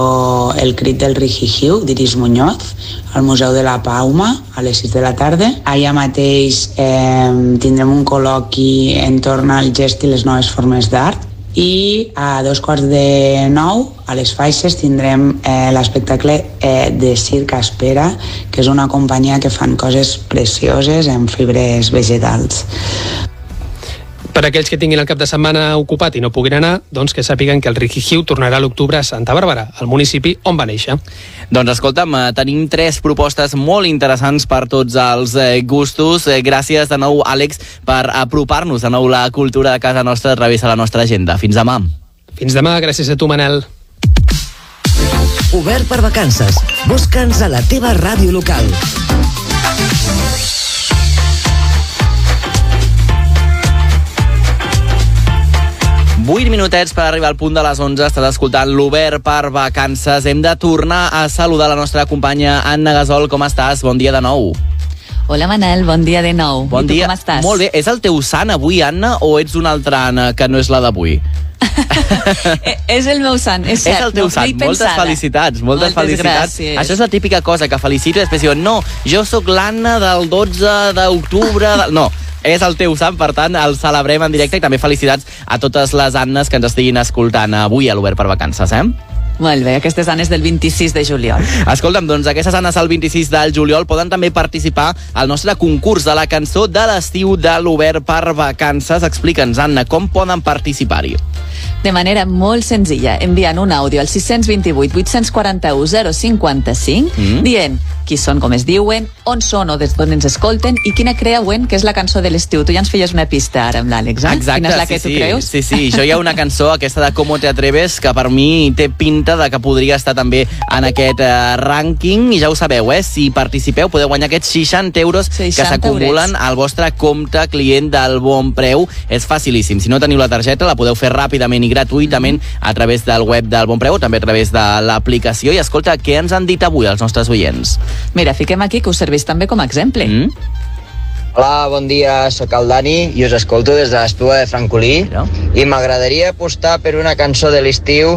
El crit del Rijijiu d'Iris Muñoz al Museu de la Pauma a les 6 de la tarda. Allà mateix eh, tindrem un col·loqui entorn al gest i les noves formes d'art i a dos quarts de nou a les faixes tindrem eh, l'espectacle eh, de Circ Espera que és una companyia que fan coses precioses en fibres vegetals per aquells que tinguin el cap de setmana ocupat i no puguin anar, doncs que sàpiguen que el Riquijiu tornarà a l'octubre a Santa Bàrbara, al municipi on va néixer. Doncs escolta'm, eh, tenim tres propostes molt interessants per tots els eh, gustos. Eh, gràcies de nou, Àlex, per apropar-nos de nou la cultura de casa nostra a través de la nostra agenda. Fins demà. Fins demà, gràcies a tu, Manel. Obert per vacances. Busca'ns a la teva ràdio local. 8 minutets per arribar al punt de les 11. Estàs escoltant l'Obert per vacances. Hem de tornar a saludar la nostra companya Anna Gasol. Com estàs? Bon dia de nou. Hola Manel, bon dia de nou. Bon I tu dia. com estàs? Molt bé. És el teu sant avui, Anna, o ets una altra Anna que no és la d'avui? *laughs* Eh, és el meu sant, és cert. és el teu no, sant. Moltes felicitats, moltes, Moltes felicitats. gràcies. Això és la típica cosa que felicito i després diuen no, jo sóc l'Anna del 12 d'octubre... De... No, és el teu sant, per tant, el celebrem en directe i també felicitats a totes les Annes que ens estiguin escoltant avui a l'Obert per Vacances, eh? Molt bé, aquestes anes del 26 de juliol. Escolta'm, doncs aquestes anes al 26 del juliol poden també participar al nostre concurs de la cançó de l'estiu de l'Obert per Vacances. Explica'ns, Anna, com poden participar-hi? De manera molt senzilla, enviant un àudio al 628 841 055 Mm. dient qui són, com es diuen, on són o des d'on ens escolten i quina creuen que és la cançó de l'estiu. Tu ja ens feies una pista ara amb l'Àlex, eh? Exacte, Quina és la sí, que tu sí, creus? Sí, sí, jo hi ha una cançó, aquesta de Como te atreves, que per mi té pinta de que podria estar també en aquest eh, rànquing, i ja ho sabeu, eh? Si participeu podeu guanyar aquests 60 euros 60 que s'acumulen al vostre compte client del Bon Preu. És facilíssim. Si no teniu la targeta, la podeu fer ràpidament i gratuïtament a través del web del Bon Preu també a través de l'aplicació. I escolta, què ens han dit avui els nostres oients? Mira, fiquem aquí que us serveix també com a exemple. Mm? Hola, bon dia, sóc el Dani i us escolto des de l'Espluga de Francolí i m'agradaria apostar per una cançó de l'estiu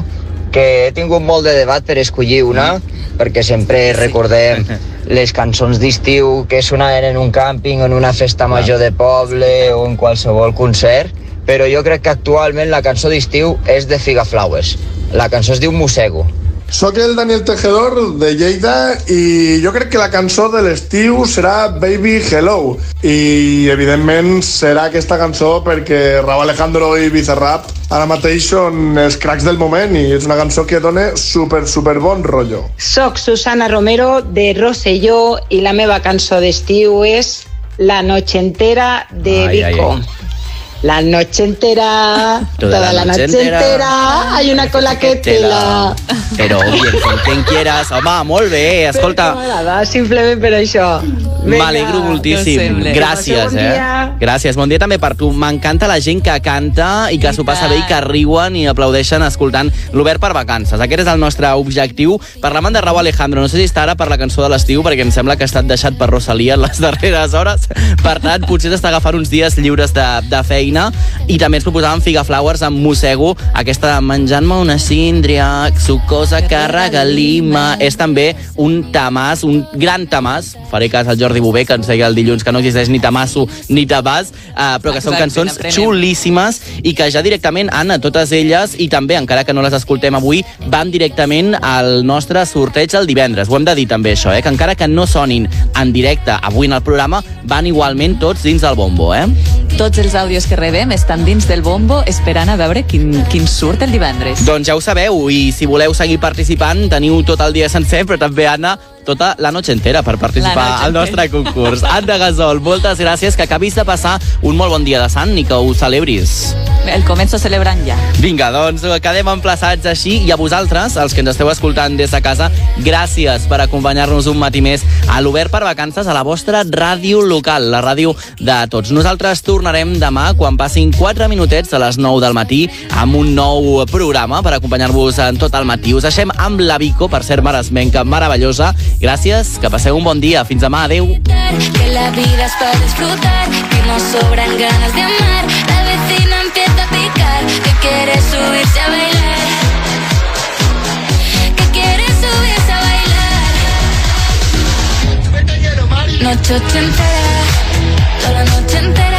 que he tingut molt de debat per escollir una perquè sempre recordem *laughs* les cançons d'estiu que sonaven en un càmping, en una festa major de poble o en qualsevol concert però jo crec que actualment la cançó d'estiu és de Figaflaues. La cançó es diu Mossego. Soc el Daniel Tejedor de Lleida i jo crec que la cançó de l'estiu serà Baby Hello i evidentment serà aquesta cançó perquè Raúl Alejandro i Bizarrap ara mateix són els cracs del moment i és una cançó que dona super, super bon rotllo. Soc Susana Romero de Rosselló i la meva cançó d'estiu és La noche entera de Ai, ai, ai. La noche entera, Toda toda, la la, noche noche entera, entera, hay una cola que tela. Però bien, con quien quieras. Home, molt bé, escolta. M'agrada, simplement per això. M'alegro moltíssim. Gràcies, Bon eh? dia. Gràcies. Bon dia també per tu. M'encanta la gent que canta i que s'ho passa bé i que riuen i aplaudeixen escoltant l'Obert per vacances. Aquest és el nostre objectiu. Parlàvem de Raúl Alejandro. No sé si està ara per la cançó de l'estiu, perquè em sembla que ha estat deixat per Rosalia en les *laughs* darreres hores. Per tant, potser s'està agafant uns dies lliures de, de feina. I també ens proposàvem Figaflowers amb Mossego, aquesta menjant-me una síndria, sucosa que regalima. És també un tamàs, un gran tamàs. Faré cas al Jordi Bové, que ens deia el dilluns que no existeix ni tamasso ni tabàs, eh, però que són cançons xulíssimes i que ja directament, Anna, totes elles, i també, encara que no les escoltem avui, van directament al nostre sorteig el divendres. Ho hem de dir també, això, eh? que encara que no sonin en directe avui en el programa, van igualment tots dins del bombo, eh? Tots els àudios que rebem estan dins del bombo esperant a veure quin, quin surt el divendres. Doncs ja ho sabeu, i si voleu seguir participant, teniu tot el dia sencer, però també, Anna, tota la noche entera per participar al nostre concurs. Anna Gasol, moltes gràcies, que acabis de passar un molt bon dia de Sant i que ho celebris. El començo celebrant ja. Vinga, doncs quedem emplaçats així i a vosaltres, els que ens esteu escoltant des de casa, gràcies per acompanyar-nos un matí més a l'Obert per Vacances a la vostra ràdio local, la ràdio de tots. Nosaltres tornarem demà quan passin 4 minutets a les 9 del matí amb un nou programa per acompanyar-vos en tot el matí. Us deixem amb la Vico, per ser maresmenca meravellosa. Gràcies, que passeu un bon dia. Fins demà, adeu. Que la vida es para disfrutar, que no sobran ganas de amar. La vecina empieza a picar, que quiere subirse a bailar. Que quiere subirse a bailar. Noche entera.